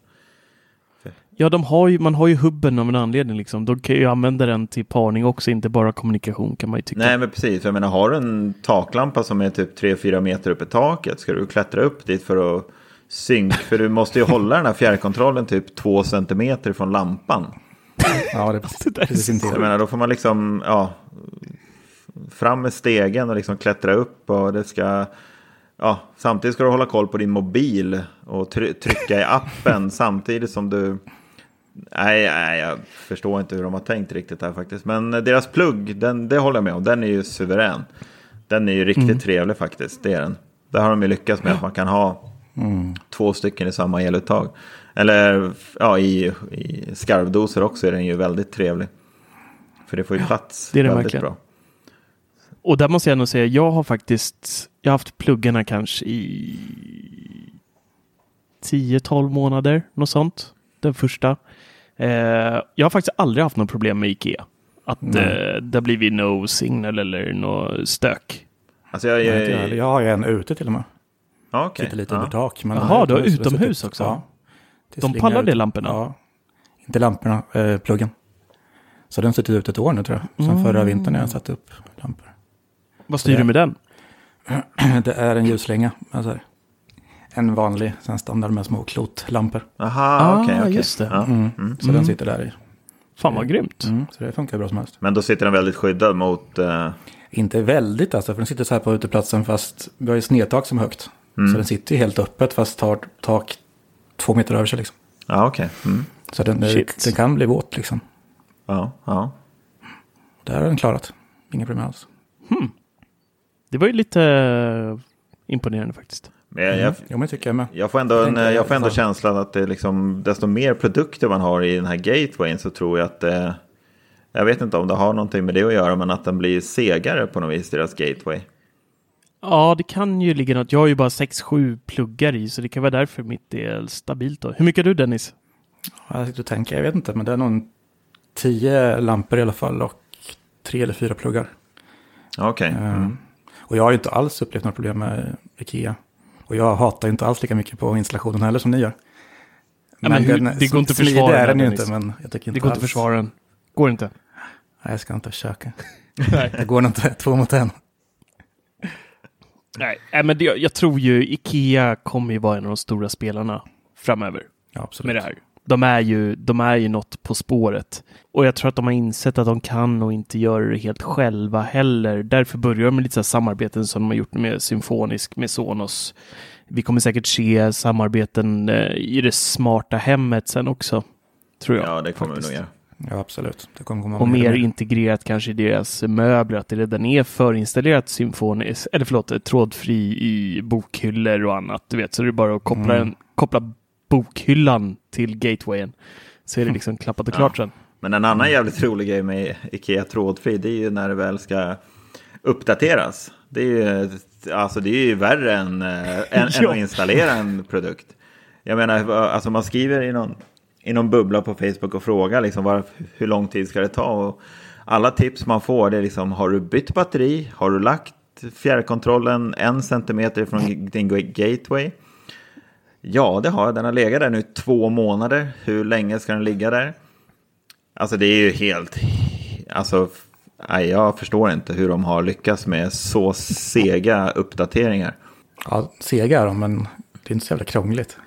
Ja, de har ju, man har ju hubben av en anledning. Liksom. De kan ju använda den till parning också, inte bara kommunikation kan man ju tycka. Nej men precis, jag menar har du en taklampa som är typ 3-4 meter upp i taket ska du klättra upp dit för att synk. För du måste ju hålla den här fjärrkontrollen typ 2 centimeter från lampan. Ja, det Det där är precis så intill. Jag menar då får man liksom, ja, fram med stegen och liksom klättra upp och det ska, ja, samtidigt ska du hålla koll på din mobil och try- trycka i appen samtidigt som du, nej, nej, jag förstår inte hur de har tänkt riktigt här faktiskt. Men deras plugg, den, det håller jag med om, den är ju suverän. Den är ju riktigt trevlig faktiskt, det är den. Där har de ju lyckats med att man kan ha två stycken i samma eluttag. Eller ja, i, i skarvdoser också är den ju väldigt trevlig. För det får ju plats det är den väldigt verkligen. bra. Och där måste jag nog säga, jag har faktiskt, jag har haft pluggarna kanske i 10-12 månader, något sånt. Den första. Eh, jag har faktiskt aldrig haft något problem med Ikea. Att eh, det har blivit no signal eller något stök. Alltså jag, Jag, jag, jag, har ju en ute till och med. ja, okej. Sitter lite ja. under tak. Men Jaha, du har utomhus, det också? Ja. De pallar ut. det lamporna? Ja. Inte lamporna, eh, pluggen. Så den sitter ute ett år nu tror jag. Sen Mm. förra vintern när jag satte upp lampor. Vad styr Det- du med den? Det är en ljuslänga. Alltså, en vanlig sen standard med små klotlampor. Aha, Ah, okej, okej. just det. Ja. Mm. Så den sitter där i. Fan vad grymt. Mm. Så det funkar bra som helst. Men då sitter den väldigt skyddad mot... eh, Inte väldigt alltså, för den sitter så här på uteplatsen fast vi har ju snedtak som är högt. Så den sitter ju helt öppet fast tar tak två meter över sig liksom. ja, okej. Mm. Så den, den kan bli våt liksom. Ja, ja. Det har den klarat. Inga problem alls. Det var ju lite eh, imponerande faktiskt. Men jag, jag, Jo men det tycker jag med. jag får ändå, en, jag får ändå känslan att det liksom, desto mer produkter man har i den här gatewayn så tror jag att det, jag vet inte om det har någonting med det att göra, men att den blir segare på något vis, deras gateway. Ja, det kan ju ligga något. Jag har ju bara 6-7 pluggar i, så det kan vara därför mitt är stabilt då. Hur mycket har du Dennis? Ja, Jag sitter och tänker, jag vet inte, men det är nog en tio lampor i alla fall och tre eller fyra pluggar. Okej. Eh, Mm. Och jag har ju inte alls upplevt några problem med Ikea. Och jag hatar ju inte alls lika mycket på installationen heller som ni gör. Ja, men hur- det går inte att försvara är den, den ju Dennis. inte, men jag tycker inte Det går inte att alls- försvara den. Går inte. Nej, jag ska inte försöka. det går inte två mot en. Nej, men det, jag tror ju Ikea kommer ju vara en av de stora spelarna framöver Ja, absolut. med det här. De är, ju, de är ju något på spåret. Och jag tror att de har insett att de kan och inte göra det helt själva heller. Därför börjar de med lite så här samarbeten som de har gjort med Symfonisk, med Sonos. Vi kommer säkert se samarbeten eh, i det smarta hemmet sen också. Tror jag. Ja, det kommer vi faktiskt. nog göra. Ja, absolut. Det kommer komma Och mer mer integrerat kanske i deras möbler, att det redan är förinstallerat symfoniskt, eller förlåt, trådfri i bokhyllor och annat. Du vet, så det är bara att koppla, Mm. en, koppla bokhyllan till gatewayen. Så är det liksom klappat och klart sen. Men en annan jävligt rolig grej med Ikea trådfri, det är ju när det väl ska uppdateras. Det är ju, alltså det är ju värre än, äh, än, än Ja. att installera en produkt. Jag menar, alltså man skriver i någon, i någon bubbla på Facebook och frågar liksom var, hur lång tid ska det ta? Och alla tips man får det är liksom, har du bytt batteri? Har du lagt fjärrkontrollen en centimeter från din gateway? Ja, det har jag. Den har legat där nu i två månader. Hur länge ska den ligga där? Alltså det är ju helt... Alltså, nej, jag förstår inte hur de har lyckats med så sega uppdateringar. Ja, sega är de, men det är inte så jävla krångligt.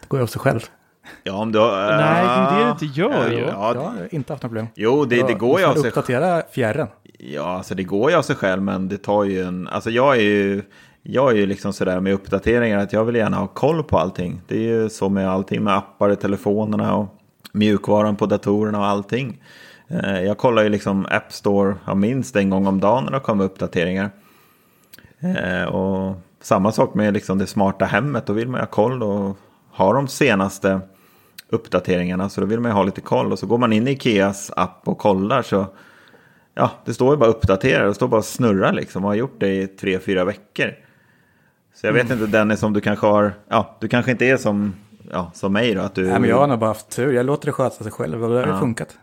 Det går ju av sig själv. Ja, om du har... Nej, det är det det inte gör. Ja, Jag ja, har inte haft några problem. jo, det, det går ju av sig Uppdatera fjärren. Ja, alltså det går ju av sig själv, men det tar ju en... Alltså jag är ju... Jag är ju liksom sådär med uppdateringar att jag vill gärna ha koll på allting. Det är ju så med allting med appar i telefonerna och mjukvaran på datorerna och allting. Eh, Jag kollar ju liksom App Store ja, minst en gång om dagen när det kommer uppdateringar. Eh, Och samma sak med liksom det smarta hemmet, då vill man ju ha koll och ha de senaste uppdateringarna. Så då vill man ju ha lite koll och så går man in i Ikeas app och kollar så ja, det står ju bara uppdatera. Det står bara snurra liksom. Och har gjort det i tre, fyra veckor. Så jag vet Mm. inte Dennis om du kanske har, ja, du kanske inte är som, ja, som mig då. Att du, Nej, men jag har nog bara haft tur. Jag låter det sköta sig själv och det har Ja. funkat.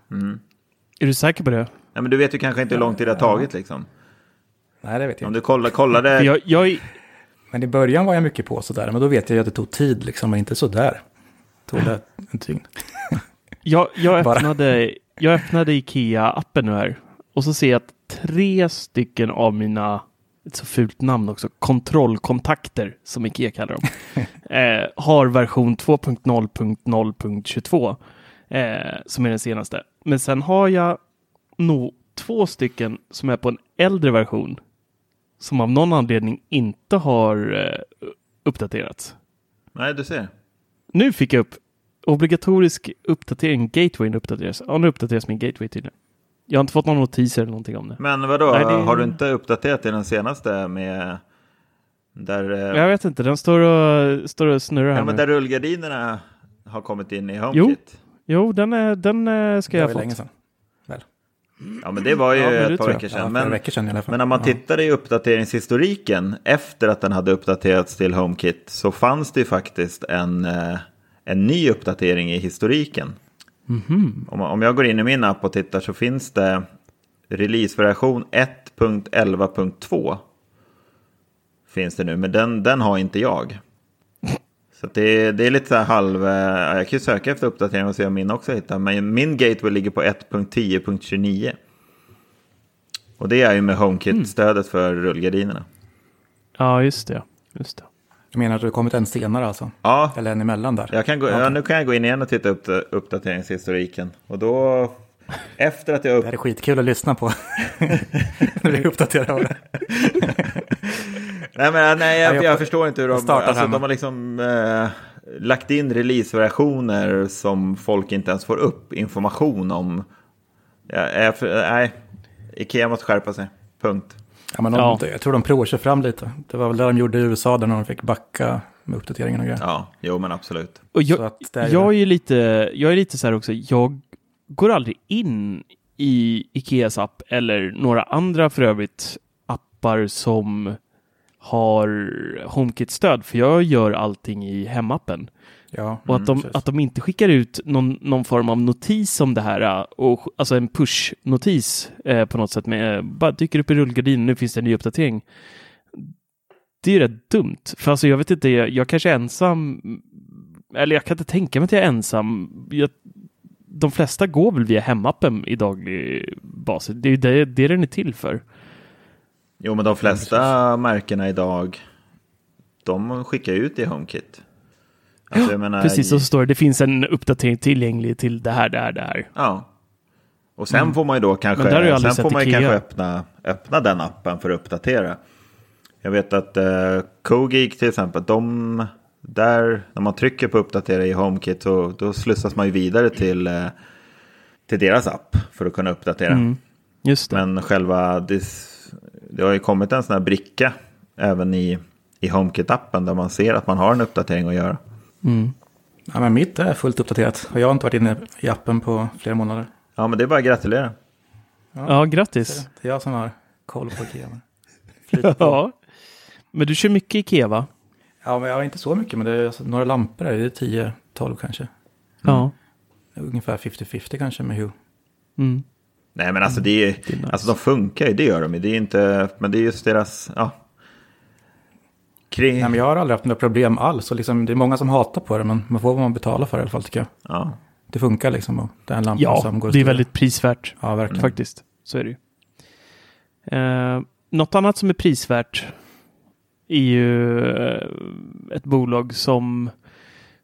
Är du säker på det? Nej, men du vet ju kanske inte hur lång tid det har tagit liksom. Nej, det vet jag Om du kollar, kollade, jag, jag, Men i början var jag mycket på sådär, men då vet jag ju att det tog tid liksom, men inte sådär. Tog det en dygn. jag, jag, öppnade, jag öppnade Ikea-appen nu här och så ser jag att tre stycken av mina, ett så fult namn också, kontrollkontakter som Ikea kallar dem, eh, har version 2.0.0.22 eh, som är den senaste. Men sen har jag nog två stycken som är på en äldre version som av någon anledning inte har eh, uppdaterats. nej du ser. Nu fick jag upp obligatorisk uppdatering. Gatewayn uppdateras. Ja, nu uppdateras min gateway tydligen. Jag har inte fått någon notiser eller någonting om det. Men vadå, Nej, det- har du inte uppdaterat i den senaste med, där, eh, Jag vet inte, den står och, står och snurrar här ja, men där rullgardinerna har kommit in i Jo, HomeKit? Jo, den, är, den eh, ska Det jag ha ju länge fått. sedan. Ja, men det var ju Ja, det ett par veckor Ja, sedan. flera men, veckor sedan i alla fall. Men om man Ja. tittade i uppdateringshistoriken efter att den hade uppdaterats till HomeKit så fanns det ju faktiskt en, eh, en ny uppdatering i historiken. Mhm. Om, om jag går in i min app och tittar så finns det releaseversion 1.11.2. Finns det nu, men den, den har inte jag. Så det, är- det är lite så här halv... eh, Jag kan ju söka efter uppdatering och se om min också hittar. Men min gateway ligger på 1.10.29. Och det är ju med HomeKit-stödet för rullgardinerna. Ja, just det. Just det. Du menar att du har kommit en senare alltså? Ja, Eller en emellan där? jag kan gå, ja, nu kan jag gå in igen och titta upp uppdateringshistoriken. Och då, efter att jag upp, Det här är skitkul att lyssna på. När du uppdaterar av det. Nej, men, nej jag, Ja, jag- jag förstår inte hur de... startar Alltså, hemma. de har liksom eh, lagt in releaseversioner som folk inte ens får upp information om. Ja, jag, nej, Ikea måste skärpa sig. Punkt. Ja, men de, Ja. Jag tror de provar sig fram lite. Det var väl det de gjorde i USA där när de fick backa med uppdateringen och grejer. Ja, jo men absolut. Och Så jag, att det är jag det. är lite, jag är lite så här också, jag går aldrig in i Ikeas app eller några andra för övrigt appar som har HomeKit-stöd, för jag gör allting i hemappen. Ja, Och att, de, att de inte skickar ut någon, någon form av notis om det här, äh, och, alltså en push-notis eh, på något sätt, med, bara dyker upp i rullgardinen, nu finns det en ny uppdatering. Det är ju rätt dumt, för alltså jag vet inte, jag, jag kanske är ensam, eller jag kan inte tänka mig att jag är ensam. Jag, de flesta går väl via hemappen i daglig basis. Det är ju det, det den är till för. Jo men de flesta märkena idag, de skickar ut i HomeKit. Alltså, jag menar, Precis, och så står det, det finns en uppdatering tillgänglig till det här, det här, det här. Ja. Och sen får man ju då kanske, Mm. Sen får man kanske öppna, öppna den appen för att uppdatera. Jag vet att uh, CoGeek till exempel, de, där när man trycker på uppdatera i HomeKit så då slussas man ju vidare till, eh, till deras app för att kunna uppdatera. Mm, just det. Men själva, det, det har ju kommit en sån här bricka även i, i HomeKit-appen där man ser att man har en uppdatering att göra. Mm. Ja, men mitt är fullt uppdaterat. Och jag har inte varit inne i appen på flera månader. Ja men det är bara att gratulera. Ja, grattis. Det är jag som har koll på Ikea. Ja. Men du kör mycket Ikea va? Ja, men jag har inte så mycket, men det är alltså några lampor där. Det är 10-12 kanske. Ja. Ungefär 50-50 kanske med Hue. Mm. Nej men alltså det är, Det är nice. alltså de funkar ju, det gör de ju. Det är inte, men det är just deras, ja. Kring, Nej, men jag har aldrig haft några problem alls. Och liksom, det är många som hatar på det, men man får vad man betalar för i alla fall tycker jag. ja. Det funkar liksom. Och det är en lampa Ja, som går det är väldigt prisvärt Ja, verkligen. faktiskt. Så är det ju. Eh, något annat som är prisvärt är ju eh, ett bolag som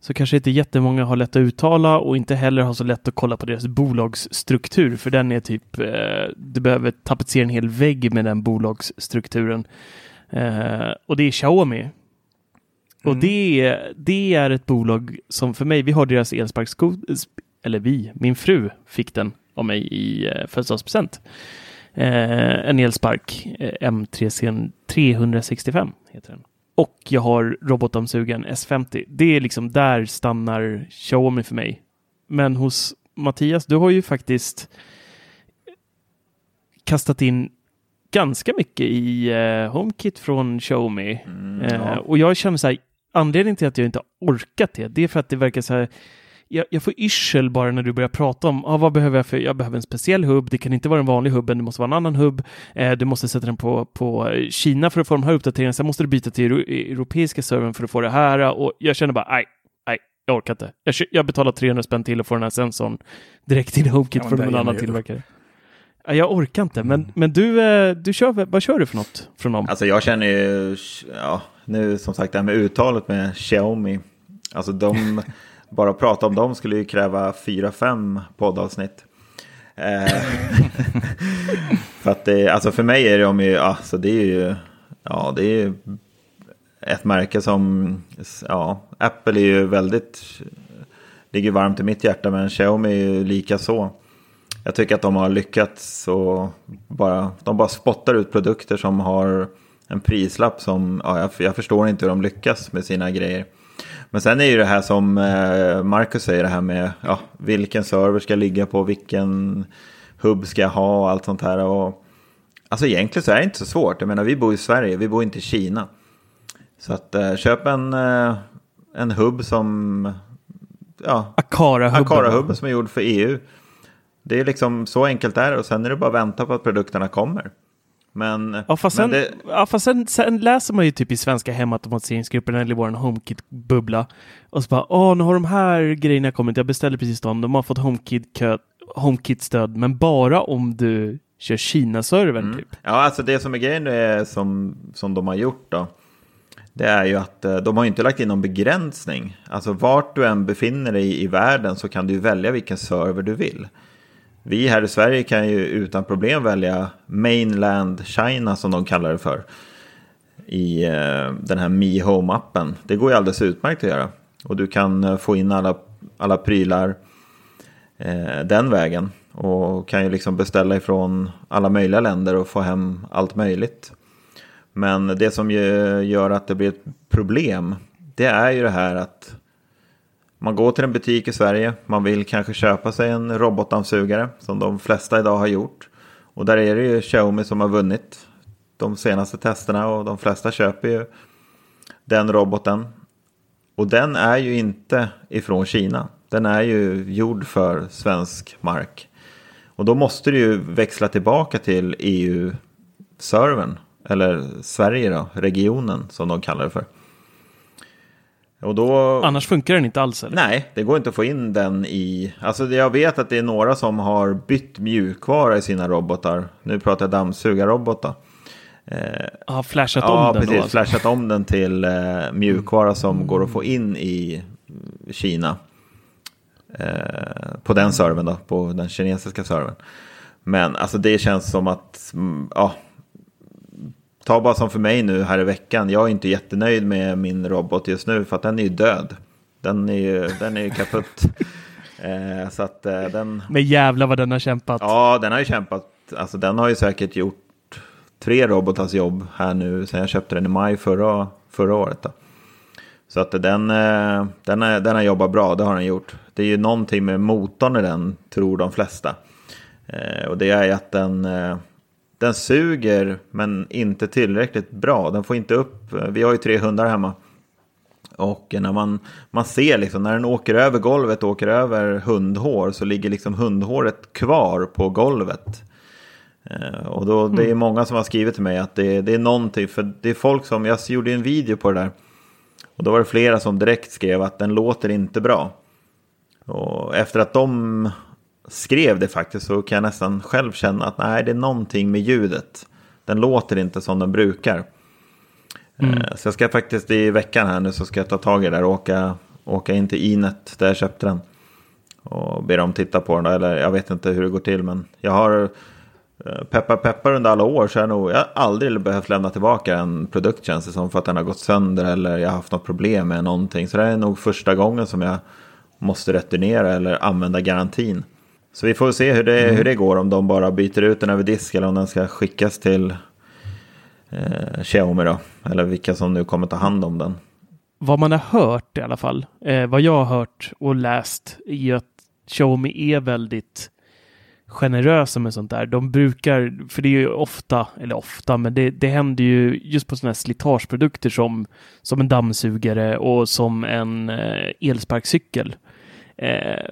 så kanske inte jättemånga har lätt att uttala och inte heller har så lätt att kolla på deras bolagsstruktur för den är typ, eh, du behöver tapetsera en hel vägg med den bolagsstrukturen. Eh, och det är Xiaomi. Och Mm. det, det är ett bolag som för mig, vi har deras elsparksko, eller vi, min fru fick den av mig i eh, födelsedagspresent. Eh, en elspark, eh, M3 365 heter den. Och jag har robotdammsugaren S50. Det är liksom där stannar Xiaomi för mig. Men hos Mattias, du har ju faktiskt kastat in ganska mycket i eh, HomeKit från Xiaomi. Mm, eh, ja. och jag känner så här, anledningen till att jag inte orkat det, det är för att det verkar så här jag, jag får yrsel bara när du börjar prata om ah, vad behöver jag för, jag behöver en speciell hubb, det kan inte vara en vanlig hubben, det måste vara en annan hubb, eh, du måste sätta den på, på Kina för att få de här uppdateringarna, sen måste du byta till euro, europeiska servern för att få det här och jag känner bara, nej, nej, jag orkar inte. Jag, jag betalar 300 spänn till och får den här sensorn direkt i HomeKit Ja, från någon annan tillverkare. Ja, jag orkar inte, men, Mm. men du, eh, du kör, vad kör du för något från dem? Alltså jag känner ju, ja, nu som sagt det här med uttalet med Xiaomi. Alltså de, bara att prata om dem skulle ju kräva fyra, fem poddavsnitt. Eh, för att det, alltså för mig är de ju, alltså det är ju, ja det är ju ett märke som, ja, Apple är ju väldigt, ligger varmt i mitt hjärta men Xiaomi är ju lika så. Jag tycker att de har lyckats och bara, de bara spottar ut produkter som har en prislapp som, ja, jag, jag förstår inte hur de lyckas med sina grejer. Men sen är ju det här som eh, Marcus säger, det här med ja, vilken server ska ligga på, vilken hubb ska jag ha och allt sånt här. Och, alltså egentligen så är det inte så svårt. Jag menar, vi bor i Sverige, vi bor inte i Kina. Så att eh, köp en, eh, en hubb som, ja, Akara-hubben. Akara-hubben som är gjord för EU. Det är liksom så enkelt är det och sen är det bara att vänta på att produkterna kommer. Men, Ja, fast, men sen, det, ja, fast sen, sen läser man ju typ i svenska hemautomatiseringsgruppen eller i vår HomeKit-bubbla. Och så bara, åh, nu har de här grejerna kommit, jag beställde precis dem, de har fått HomeKit-stöd, men bara om du kör Kina-servern typ. ja, alltså det som är grejen är som, som de har gjort då. Det är ju att eh, de har inte lagt in någon begränsning. Alltså vart du än befinner dig i världen så kan du välja vilken server du vill. Vi här i Sverige kan ju utan problem välja Mainland China som de kallar det för. I eh, den här Mi Home-appen. Det går ju alldeles utmärkt att göra. Och du kan eh, få in alla, alla prylar eh, den vägen. Och kan ju liksom beställa ifrån alla möjliga länder och få hem allt möjligt. Men det som ju gör att det blir ett problem. Det är ju det här att man går till en butik i Sverige. Man vill kanske köpa sig en robotdammsugare. Som de flesta idag har gjort. Och där är det ju Xiaomi som har vunnit de senaste testerna. Och de flesta köper ju den roboten. Och den är ju inte ifrån Kina. Den är ju gjord för svensk mark. Och då måste du ju växla tillbaka till EU-servern. Eller Sverige då, regionen som de kallar det för. Och då... Annars funkar den inte alls. Eller? Nej, det går inte att få in den i... Alltså jag vet att det är några som har bytt mjukvara i sina robotar. Nu pratar jag dammsugarrobot då. Eh, Ja, flashat ja, om den precis. då. Alltså. Flashat om den till eh, mjukvara som går att få in i Kina. Eh, på den servern då, på den kinesiska servern. Men alltså det känns som att, mm, ja. Ta bara som för mig nu här i veckan. Jag är inte jättenöjd med min robot just nu för att den är ju död. Den är ju, den är ju kaputt. Eh, så att eh, den... Men jävlar vad den har kämpat. Ja, den har ju kämpat. Alltså den har ju säkert gjort tre robotars jobb här nu sen jag köpte den i maj förra, förra året. Då. Så att den, eh, den, är, den har jobbat bra, det har den gjort. Det är ju någonting med motorn i den, tror de flesta. Eh, och det är att den, eh, den suger, men inte tillräckligt bra. Den får inte upp, vi har ju tre hundar hemma. Och när man, man ser liksom, när den åker över golvet, åker över hundhår, så ligger liksom hundhåret kvar på golvet. Eh, och då, det är många som har skrivit till mig att det, det är någonting, för det är folk som, jag gjorde en video på det där. Och då var det flera som direkt skrev att den låter inte bra. Och efter att de skrev det faktiskt så kan jag nästan själv känna att nej, det är någonting med ljudet. Den låter inte som den brukar. Eh, Så jag ska faktiskt i veckan här nu så ska jag ta tag i det där och åka, åka in till Inet där jag köpte den. Och be dem titta på den då, eller jag vet inte hur det går till men jag har eh, peppar peppar under alla år så jag nog jag har aldrig behövt lämna tillbaka en produkt känns det som för att den har gått sönder eller jag har haft något problem med någonting. Så det är nog första gången som jag måste returnera eller använda garantin. Så vi får se hur det, hur det går om de bara byter ut den över disk eller om den ska skickas till eh, Xiaomi då. Eller vilka som nu kommer ta hand om den. Vad man har hört i alla fall, eh, vad jag har hört och läst, är att Xiaomi är väldigt generösa med sånt där. De brukar, för det är ju ofta, eller ofta, men det, det händer ju just på sådana här slitageprodukter som, som en dammsugare och som en eh, elsparkcykel. Eh,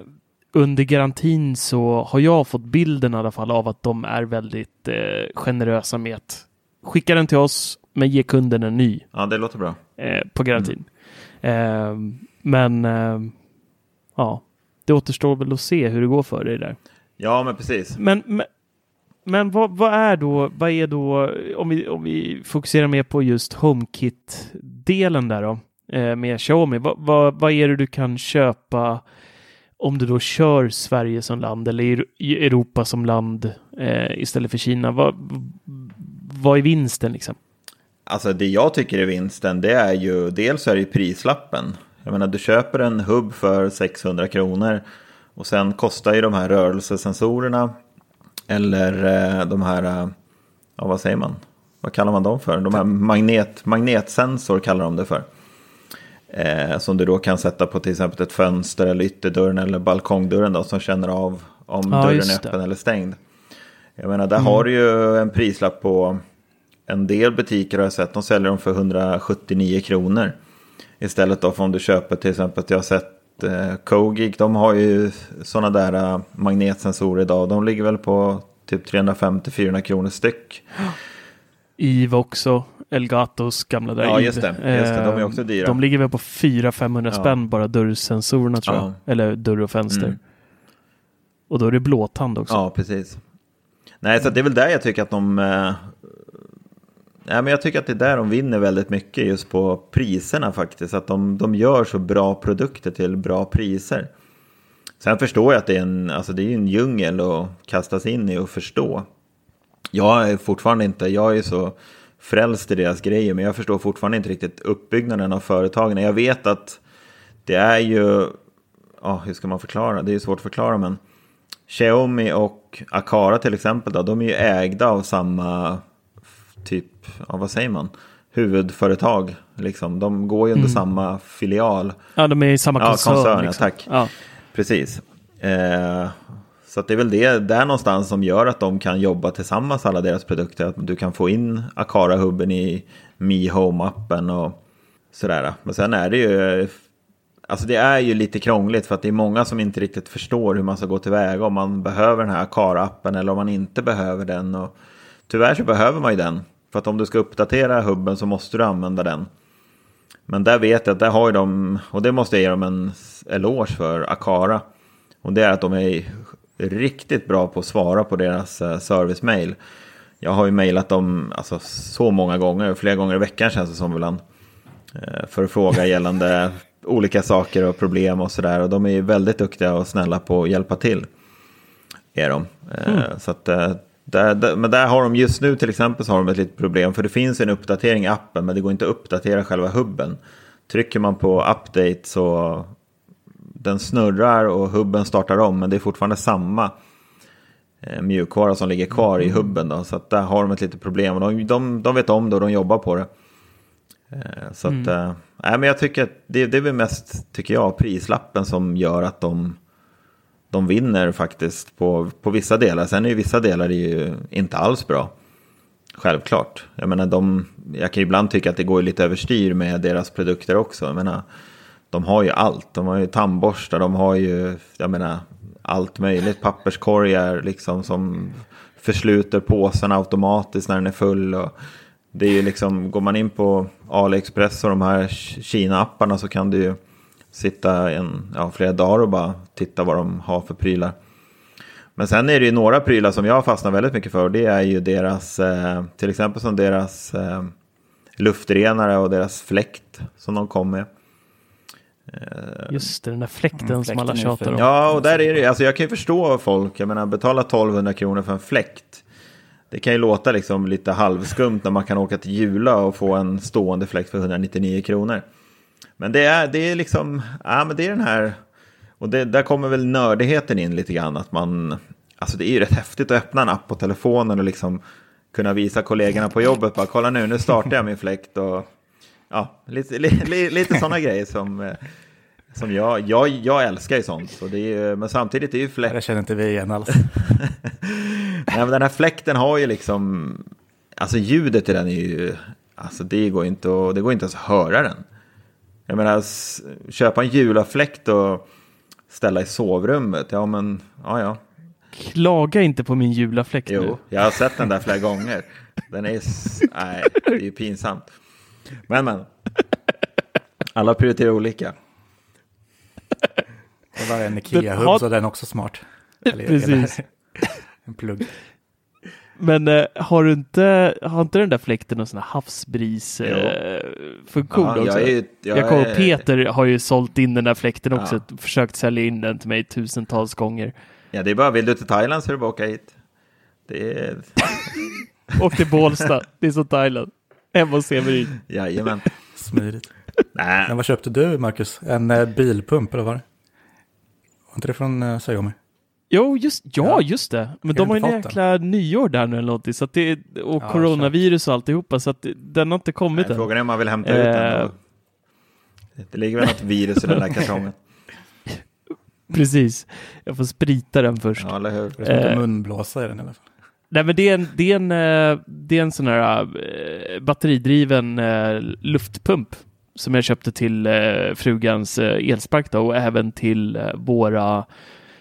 under garantin så har jag fått bilden i alla fall av att de är väldigt eh, generösa med att skicka den till oss men ge kunden en ny. Ja, det låter bra. Eh, på garantin. Mm. Eh, men eh, ja, det återstår väl att se hur det går för dig där. Ja, men precis. Men, men, men vad, vad, är då, vad är då, om vi, om vi fokuserar mer på just HomeKit-delen där då, eh, med Xiaomi, vad, vad, vad är det du kan köpa om du då kör Sverige som land eller Europa som land eh, istället för Kina? Vad, vad är vinsten liksom? Alltså det jag tycker är vinsten det är ju dels är det prislappen. Jag menar du köper en hubb för 600 kronor och sen kostar ju de här rörelsesensorerna eller eh, de här, eh, ja vad säger man? Vad kallar man dem för? De här magnet, magnetsensor kallar de det för. Eh, som du då kan sätta på till exempel ett fönster eller ytterdörren eller balkongdörren då som känner av om ja, dörren är öppen eller stängd. Jag menar där mm. har du ju en prislapp på en del butiker har jag sett, de säljer dem för 179 kronor. Istället då för om du köper till exempel, jag har sett eh, Kogig, de har ju sådana där uh, magnetsensorer idag. De ligger väl på typ 350-400 kronor styck. IVA också, Elgatos gamla där. Ja, just det. Just det. De är också eh, dyra. De ligger väl på 400-500 ja. spänn bara dörrsensorerna tror jag. Eller dörr och fönster. Mm. Och då är det blåtand också. Ja, precis. Nej, så det är väl där jag tycker att de eh, Nej, men jag tycker att det är där de vinner väldigt mycket just på priserna faktiskt. Att de, de gör så bra produkter till bra priser. Sen förstår jag att det är en, alltså det är en djungel att kastas in i och förstå. Jag är fortfarande inte, jag är så frälst i deras grejer, men jag förstår fortfarande inte riktigt uppbyggnaden av företagen. Jag vet att det är ju, ja, hur ska man förklara? Det är svårt att förklara, men Xiaomi och Akara till exempel, då, de är ju ägda av samma typ, ja, vad säger man, huvudföretag. Liksom. De går ju under mm. samma filial. Ja, de är i samma koncern. Ja, koncern liksom. tack. Ja. Precis. Eh, så det är väl det där någonstans som gör att de kan jobba tillsammans, alla deras produkter. Att du kan få in Akara-hubben i Mi Home-appen och sådär. Men sen är det ju, alltså det är ju lite krångligt för att det är många som inte riktigt förstår hur man ska gå tillväga. Om man behöver den här Akara-appen eller om man inte behöver den. Och tyvärr så behöver man ju den. För att om du ska uppdatera hubben så måste du använda den. Men där vet jag att där har ju de, och det måste jag ge dem en eloge för, Akara. Och det är att de är riktigt bra på att svara på deras eh, servicemail. Jag har ju mejlat dem alltså, så många gånger, flera gånger i veckan känns det som ibland. Eh, för att fråga gällande olika saker och problem och sådär. Och de är ju väldigt duktiga och snälla på att hjälpa till. Är de. Eh, mm. Så att där, där, men där har de just nu till exempel så har de ett litet problem. För det finns en uppdatering i appen men det går inte att uppdatera själva hubben. Trycker man på update så den snurrar och hubben startar om. Men det är fortfarande samma eh, mjukvara som ligger kvar i hubben. Då, så att där har de ett litet problem. Och de, de, de vet om det och de jobbar på det. Eh, så att, mm. äh, men jag tycker att det, det är väl mest, tycker jag, prislappen som gör att de de vinner faktiskt på, på vissa delar. Sen är ju vissa delar ju inte alls bra. Självklart. Jag menar, de, jag kan ju ibland tycka att det går lite överstyr med deras produkter också. Jag menar, de har ju allt. De har ju tandborstar, de har ju, jag menar, allt möjligt. Papperskorgar liksom som försluter påsen automatiskt när den är full. Och det är ju liksom, går man in på AliExpress och de här Kina-apparna så kan du ju sitta en, ja, flera dagar och bara titta vad de har för prylar. Men sen är det ju några prylar som jag fastnar väldigt mycket för. Det är ju deras, eh, till exempel som deras eh, luftrenare och deras fläkt som de kom med. Eh, Just det, den där fläkten, mm, som alla tjatar om. Ja, och där är det, alltså jag kan ju förstå folk, jag menar betala 1200 kronor för en fläkt. Det kan ju låta liksom lite halvskumt när man kan åka till Jula och få en stående fläkt för 199 kronor. Men det är, det är liksom, ja men det är den här, och det, där kommer väl nördigheten in lite grann. Att man, alltså det är ju rätt häftigt att öppna en app på telefonen och liksom kunna visa kollegorna på jobbet, bara kolla nu, nu startar jag min fläkt och ja, lite, li, li, lite sådana grejer som, Som jag, jag, jag älskar ju sånt. Så det är, men samtidigt är ju fläkt... Det känner inte vi igen alls. Nej, men den här fläkten har ju liksom... Alltså ljudet i den är ju... Alltså det går inte, och, det går inte ens att höra den. Jag menar, köpa en julafläkt och ställa i sovrummet. Ja, men ja, ja. Klaga inte på min julafläkt nu. Jo, jag har sett den där flera gånger. Den är... Nej, det är ju pinsamt. Men, men. Alla prioriterar olika. Det var en Ikea-hubb har- så den är också smart. Eller- Precis. eller- en plugg. Men eh, har du inte, har inte den där fläkten någon sån här havsbris Jo. eh, Ja, jag också? är jag jag kommer är- Peter har ju sålt in den där fläkten också, Ja. försökt sälja in den till mig tusentals gånger. Ja, det är bara, vill du till Thailand så är det bara att åka hit. Det är... Och till Bålsta, det är som Thailand. Hemma hos Severin. Jajamän. Smidigt. Nej, Men vad köpte du, Marcus? En eh, bilpump, eller vad var det? Var inte det från eh, Xiaomi? Jo, just, ja, Ja. just det. Men Jag de har ju en jäkla nyår där nu eller någonting, så att det, och Ja, coronavirus och alltihopa, så att det- den har inte kommit Nej, än. frågan är om man vill hämta ut den. Eh. då. Det ligger väl något virus i den där kartongen. Precis. Jag får sprita den först. Ja, eller hur? Det är som Eh. en munblåsa i den i alla fall. Nej, men det är en, det är en, eh, det är en sån här eh, batteridriven eh, luftpump som jag köpte till eh, frugans eh, elspark då, och även till eh, våra,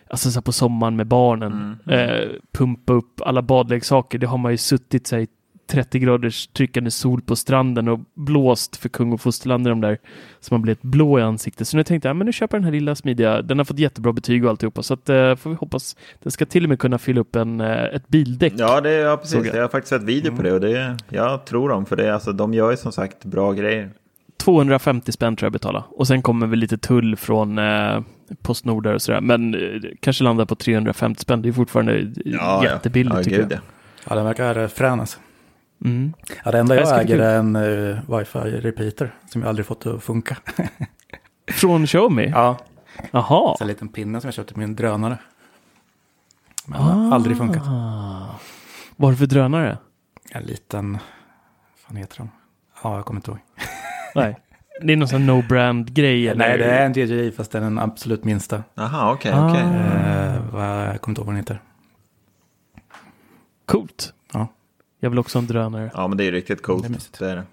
alltså så här på sommaren med barnen, eh, pumpa upp alla badleksaker. Det har man ju suttit sig 30 graders tryckande sol på stranden och blåst för kung och fosterland i de där så man blir ett blå i ansiktet. Så nu tänkte jag, men nu köper jag den här lilla smidiga. Den har fått jättebra betyg och alltihopa, så att eh, får vi hoppas. Den ska till och med kunna fylla upp en, eh, ett bildäck. Ja, det, ja, precis. jag. Jag har faktiskt sett video på det och det, jag tror dem. För det, alltså, de gör ju som sagt bra grejer. 250 spänn tror jag betala. Och sen kommer väl lite tull från eh, Postnord och sådär. Men eh, kanske landar på 350 spänn. Det är fortfarande Ja, jättebilligt ja. tycker gud, jag. ja. Ja, den verkar eh, frän alltså. Mm. Ja, det enda Jag jag äger är en uh, wifi repeater som jag aldrig fått att funka. Från Xiaomi? ja, Jaha. så en liten pinne som jag köpte till min drönare. Men Ah. aldrig funkat. Vad är det för drönare? En liten, vad fan heter den? Ja, jag kommer inte ihåg. Nej. Det är någon sån no-brand grej eller? Nej, det är en DJI fast det är den absolut minsta. Jaha, okej, Ah. okej. Eh, vad, jag kommer inte ihåg vad den heter. Coolt. Ja. Jag vill också ha en drönare. Ja, men det är riktigt coolt. Det är mysigt. Det är det.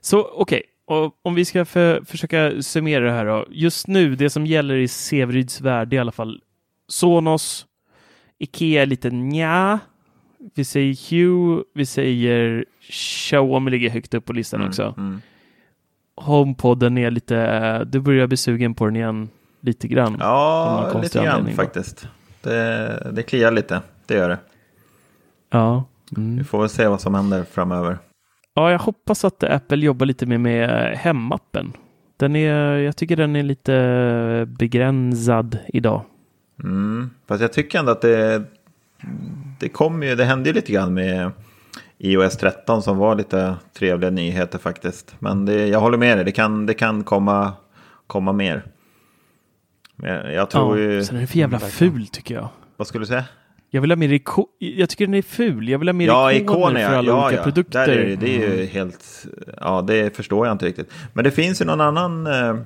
Så okej, och om vi ska för, försöka summera det här då. Just nu, det som gäller i Severyds värld i alla fall Sonos, Ikea är lite nja. Vi säger Hue, vi säger Xiaomi ligger högt upp på listan också. Mm. HomePodden är lite, du börjar bli sugen på den igen lite grann. Ja, lite grann faktiskt. Det, det kliar lite, det gör det. Ja. Mm. Vi får väl se vad som händer framöver. ja, jag hoppas att Apple jobbar lite mer med hemappen. Den är, jag tycker den är lite begränsad idag. Mm. Fast jag tycker ändå att det, det kommer ju, det hände ju lite grann med iOS 13 som var lite trevliga nyheter faktiskt. Men det, jag håller med dig, det kan, det kan komma, komma mer. Men jag, tror ja, ju, Sen är den för jävla ful tycker jag. vad skulle du säga? Jag vill ha mer iko- Jag tycker den är ful. Jag vill ha mer Ja, ikoner, ikoner för alla ja, olika ja. produkter. Där är det, det är ju helt, ja det förstår jag inte riktigt. Men det finns ju någon annan eh,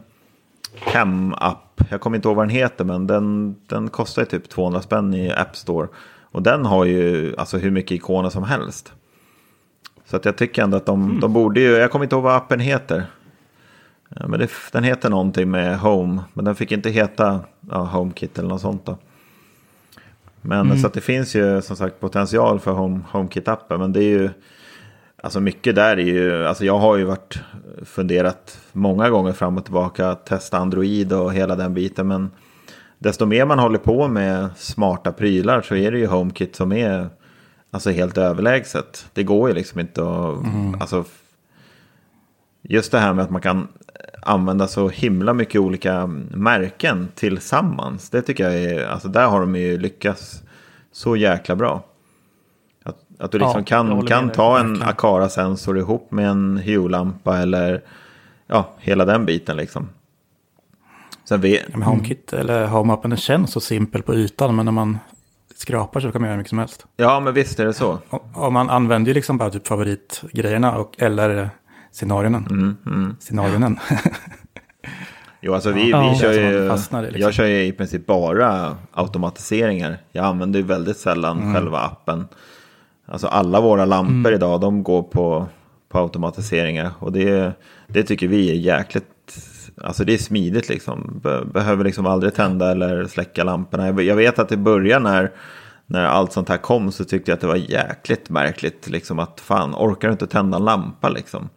hem-app, jag kommer inte ihåg vad den heter, men den, den kostar ju typ 200 spänn i App Store. Och den har ju alltså hur mycket ikoner som helst. Så att jag tycker ändå att de, Mm. de borde ju, jag kommer inte ihåg vad appen heter. Ja, Men det, den heter någonting med Home, men den fick inte heta ja, HomeKit eller något sånt då. Men Mm. så att det finns ju som sagt potential för Home, HomeKit-appen. Men det är ju, alltså mycket där är ju, alltså jag har ju varit funderat många gånger fram och tillbaka att testa Android och hela den biten. Men desto mer man håller på med smarta prylar så är det ju HomeKit som är alltså helt överlägset. Det går ju liksom inte att, alltså just det här med att man kan använda så himla mycket olika märken tillsammans. Det tycker jag är, alltså där har de ju lyckats så jäkla bra. Att, att du liksom Ja, kan, kan ta en verkligen. Akara-sensor ihop med en Hue-lampa eller ja, hela den biten liksom. Sen vet, Ja, men HomeKit eller HomeAppen den känns så simpel på ytan men när man skrapar så kan man göra hur mycket som helst. ja men visst är det så. Och, och man använder ju liksom bara typ favoritgrejerna och, eller scenarierna. Mm, mm. Scenarionen. Jo, alltså vi, Ja. vi kör ju, fastnar liksom. jag kör ju i princip bara automatiseringar. Jag använder ju väldigt sällan Mm. själva appen. Alltså alla våra lampor Mm. idag, de går på, på automatiseringar. Och det, det tycker vi är jäkligt, alltså det är smidigt liksom. Behöver liksom aldrig tända eller släcka lamporna. Jag, jag vet att i början när, när allt sånt här kom så tyckte jag att det var jäkligt märkligt. Liksom att fan, orkar du inte tända en lampa liksom?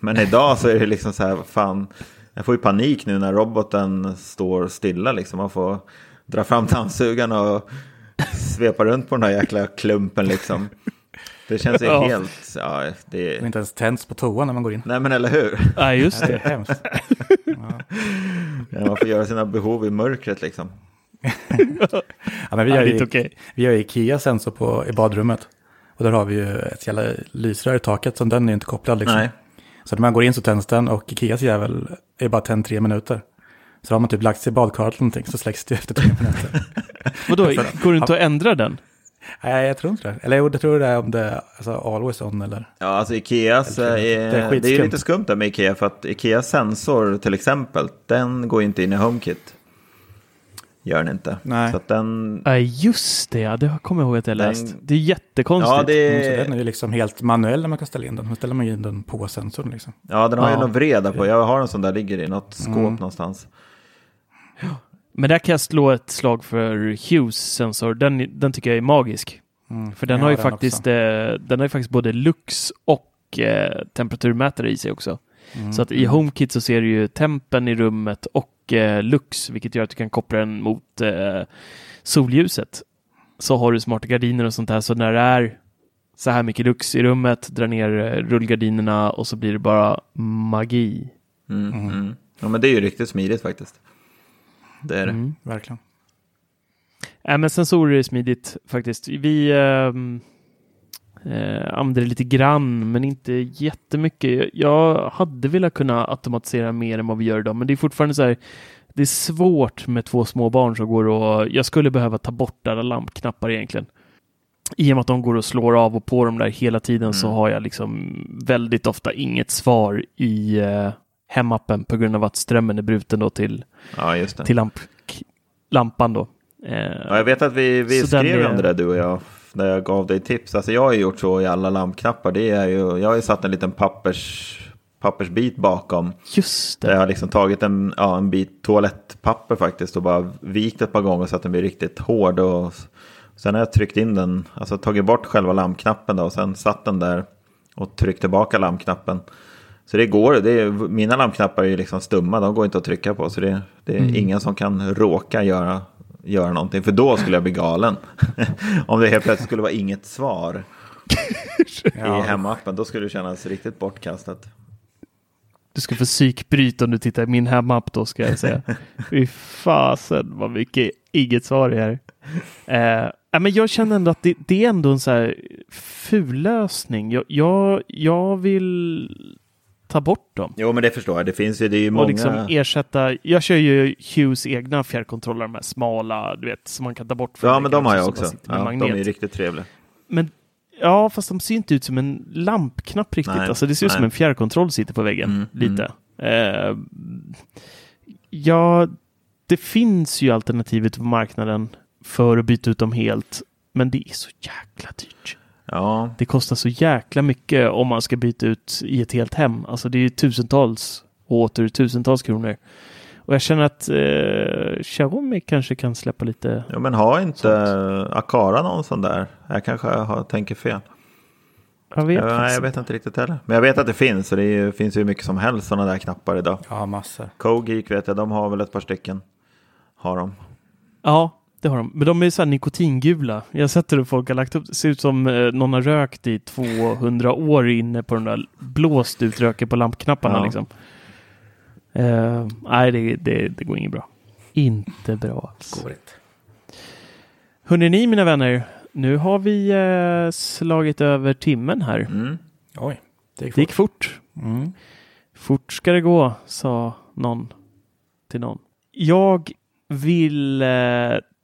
Men idag så är det liksom så här, fan, jag får ju panik nu när roboten står stilla liksom. Man får dra fram dammsugaren och svepa runt på den här jäkla klumpen liksom. Det känns ju Ja. helt, ja, det Och inte ens tänds på toan när man går in. Nej men eller hur? Nej, just Det är hemskt. Ja, man får göra sina behov i mörkret liksom. Ja, men vi Ja, har ju vi har ju Ikea-sensor på, i badrummet. Och där har vi ju ett jävla lysrör i taket, så den är ju inte kopplad liksom. Nej. Så när man går in så tänds den och Ikeas jävel är bara tänd tre minuter. Så har man typ lagt sig i badkaret eller någonting så släcks det efter tre minuter. Vadå, går det inte att ändra den? Nej, jag tror inte det. Eller jo, jag tror det är om det är alltså, always on eller... Ja, alltså Ikeas, Eller- är, det är det är ju lite skumt där med Ikea för att Ikeas sensor till exempel, den går inte in i HomeKit. Gör den inte. Nej. Så att den, Nej, just det. Ja, det kommer jag ihåg att jag Den- läst. Det är jättekonstigt. ja, Mm, Så det, den är ju liksom helt manuell när man kan ställa in den. Då ställer man in den på sensorn liksom. ja, den har ju Ja. något vreda på. Jag har en sån där ligger i något skåp Mm. någonstans. Men där kan jag slå ett slag för Hughes sensor. Den, den tycker jag är magisk. Mm. För den har ju den faktiskt, eh, den har ju faktiskt både lux och eh, temperaturmätare i sig också. Mm. Så att i HomeKit så ser du ju tempen i rummet och eh, lux, vilket gör att du kan koppla den mot eh, solljuset. Så har du smarta gardiner och sånt där, så när det är så här mycket lux i rummet, dra ner eh, rullgardinerna och så blir det bara magi. Mm, mm. Ja, men det är ju riktigt smidigt faktiskt. Det är det. Mm. Verkligen. Äh, men sensorer är smidigt faktiskt. Vi ehm, eh, använder det lite grann, men inte jättemycket. Jag hade velat kunna automatisera mer än vad vi gör idag, men det är fortfarande så här. Det är svårt med två små barn som går och jag skulle behöva ta bort alla lampknappar egentligen. I och med att de går och slår av och på dem där hela tiden så Mm. har jag liksom väldigt ofta inget svar i eh, hemappen på grund av att strömmen är bruten då till, Ja, det. till lamp, lampan då. Eh, Ja, jag vet att vi, vi skrev är- om det där du och jag. När jag gav dig tips. Alltså jag har gjort så i alla lampknappar. Det är ju, jag har ju satt en liten pappers, pappersbit bakom. Just Där jag det. har liksom tagit en, ja, en bit toalettpapper faktiskt. Och bara vikt ett par gånger så att den blir riktigt hård. Och sen har jag tryckt in den. Alltså tagit bort själva lampknappen då. Och sen satt den där. Och tryckt tillbaka lampknappen. Så det går. Det är, mina lampknappar är liksom stumma. De går inte att trycka på. Så det, det är Mm. ingen som kan råka göra, göra någonting. För då skulle jag bli galen. Om det helt plötsligt skulle vara inget svar Ja. i hemappen. Då skulle det kännas riktigt bortkastat. Du ska få psykbryt om du tittar i min hemapp då ska jag säga. Fy fasen vad mycket inget svar det är. Eh, men jag känner ändå att det, det är ändå en så här ful lösning. Jag, jag, jag vill ta bort dem. Jo men det förstår jag. Det finns ju, det är ju många. Och liksom ersätta. Jag kör ju Hughes egna fjärrkontroller, de här smala, du vet, som man kan ta bort. Ja men de har jag också. Ja, de är ju riktigt trevliga. Men ja, fast de ser inte ut som en lampknapp riktigt. Nej, alltså det ser ut som en fjärrkontroll sitter på väggen. Mm, lite. Eh, ja, det finns ju alternativet på marknaden för att byta ut dem helt. Men det är så jäkla dyrt. Ja, Det kostar så jäkla mycket om man ska byta ut i ett helt hem. Alltså det är ju tusentals och åter tusentals kronor. Och jag känner att eh, Xiaomi kanske kan släppa lite. ja men har inte Akara någon sån där? Jag kanske har, tänker fel. Jag vet, Jag, nej, jag vet inte riktigt heller. Men jag vet att det finns. Och det är, ju- finns ju mycket som helst sådana där knappar idag. Ja, massor. Cogeek vet jag, de har väl ett par stycken. Har de. Ja, det har de. Men de är så här nikotingula. Jag har sett hur folk har lagt upp. Det ser ut som eh, någon har rökt i 200 år inne på den där blåst ut röken på lampknapparna. Ja. Liksom. Eh, nej, det, det, det går inget bra. Inte bra alls. Går inte. Hörrni ni mina vänner, nu har vi eh, slagit över timmen här. Mm. Oj, det gick Det gick fort. fort. Mm. Fort ska det gå, sa någon till någon. Jag vill eh,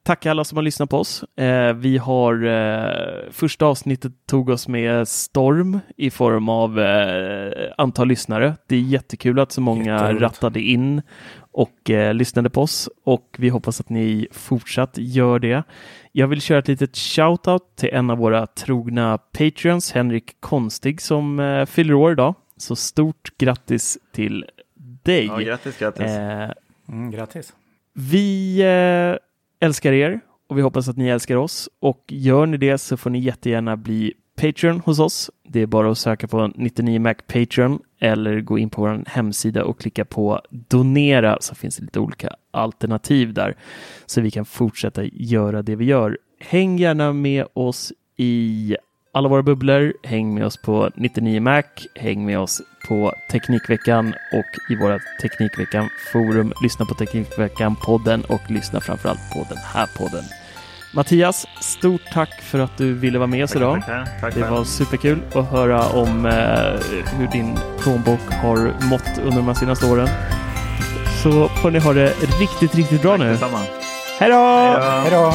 tacka alla som har lyssnat på oss. Eh, vi har eh, första avsnittet tog oss med storm i form av eh, antal lyssnare. Det är jättekul att så många rattade in och eh, lyssnade på oss och vi hoppas att ni fortsatt gör det. Jag vill köra ett litet shout-out till en av våra trogna patreons, Henrik Konstig, som eh, fyller år idag. Så stort grattis till dig. Ja, grattis, grattis. Eh, Mm, grattis. vi eh, älskar er och vi hoppas att ni älskar oss. Och gör ni det så får ni jättegärna bli Patreon hos oss. Det är bara att söka på 99mac Patreon eller gå in på vår hemsida och klicka på donera så finns det lite olika alternativ där så vi kan fortsätta göra det vi gör. Häng gärna med oss i alla våra bubblor. Häng med oss på 99mac. Häng med oss på Teknikveckan och i våra Teknikveckan forum. Lyssna på Teknikveckan-podden och lyssna framförallt på den här podden. Mattias, stort tack för att du ville vara med oss idag. Tack Det var superkul att höra om eh, hur din plånbok har mått under de här senaste åren. Så får ni ha det riktigt, riktigt bra nu. Detsamma. Hej då! Hej då!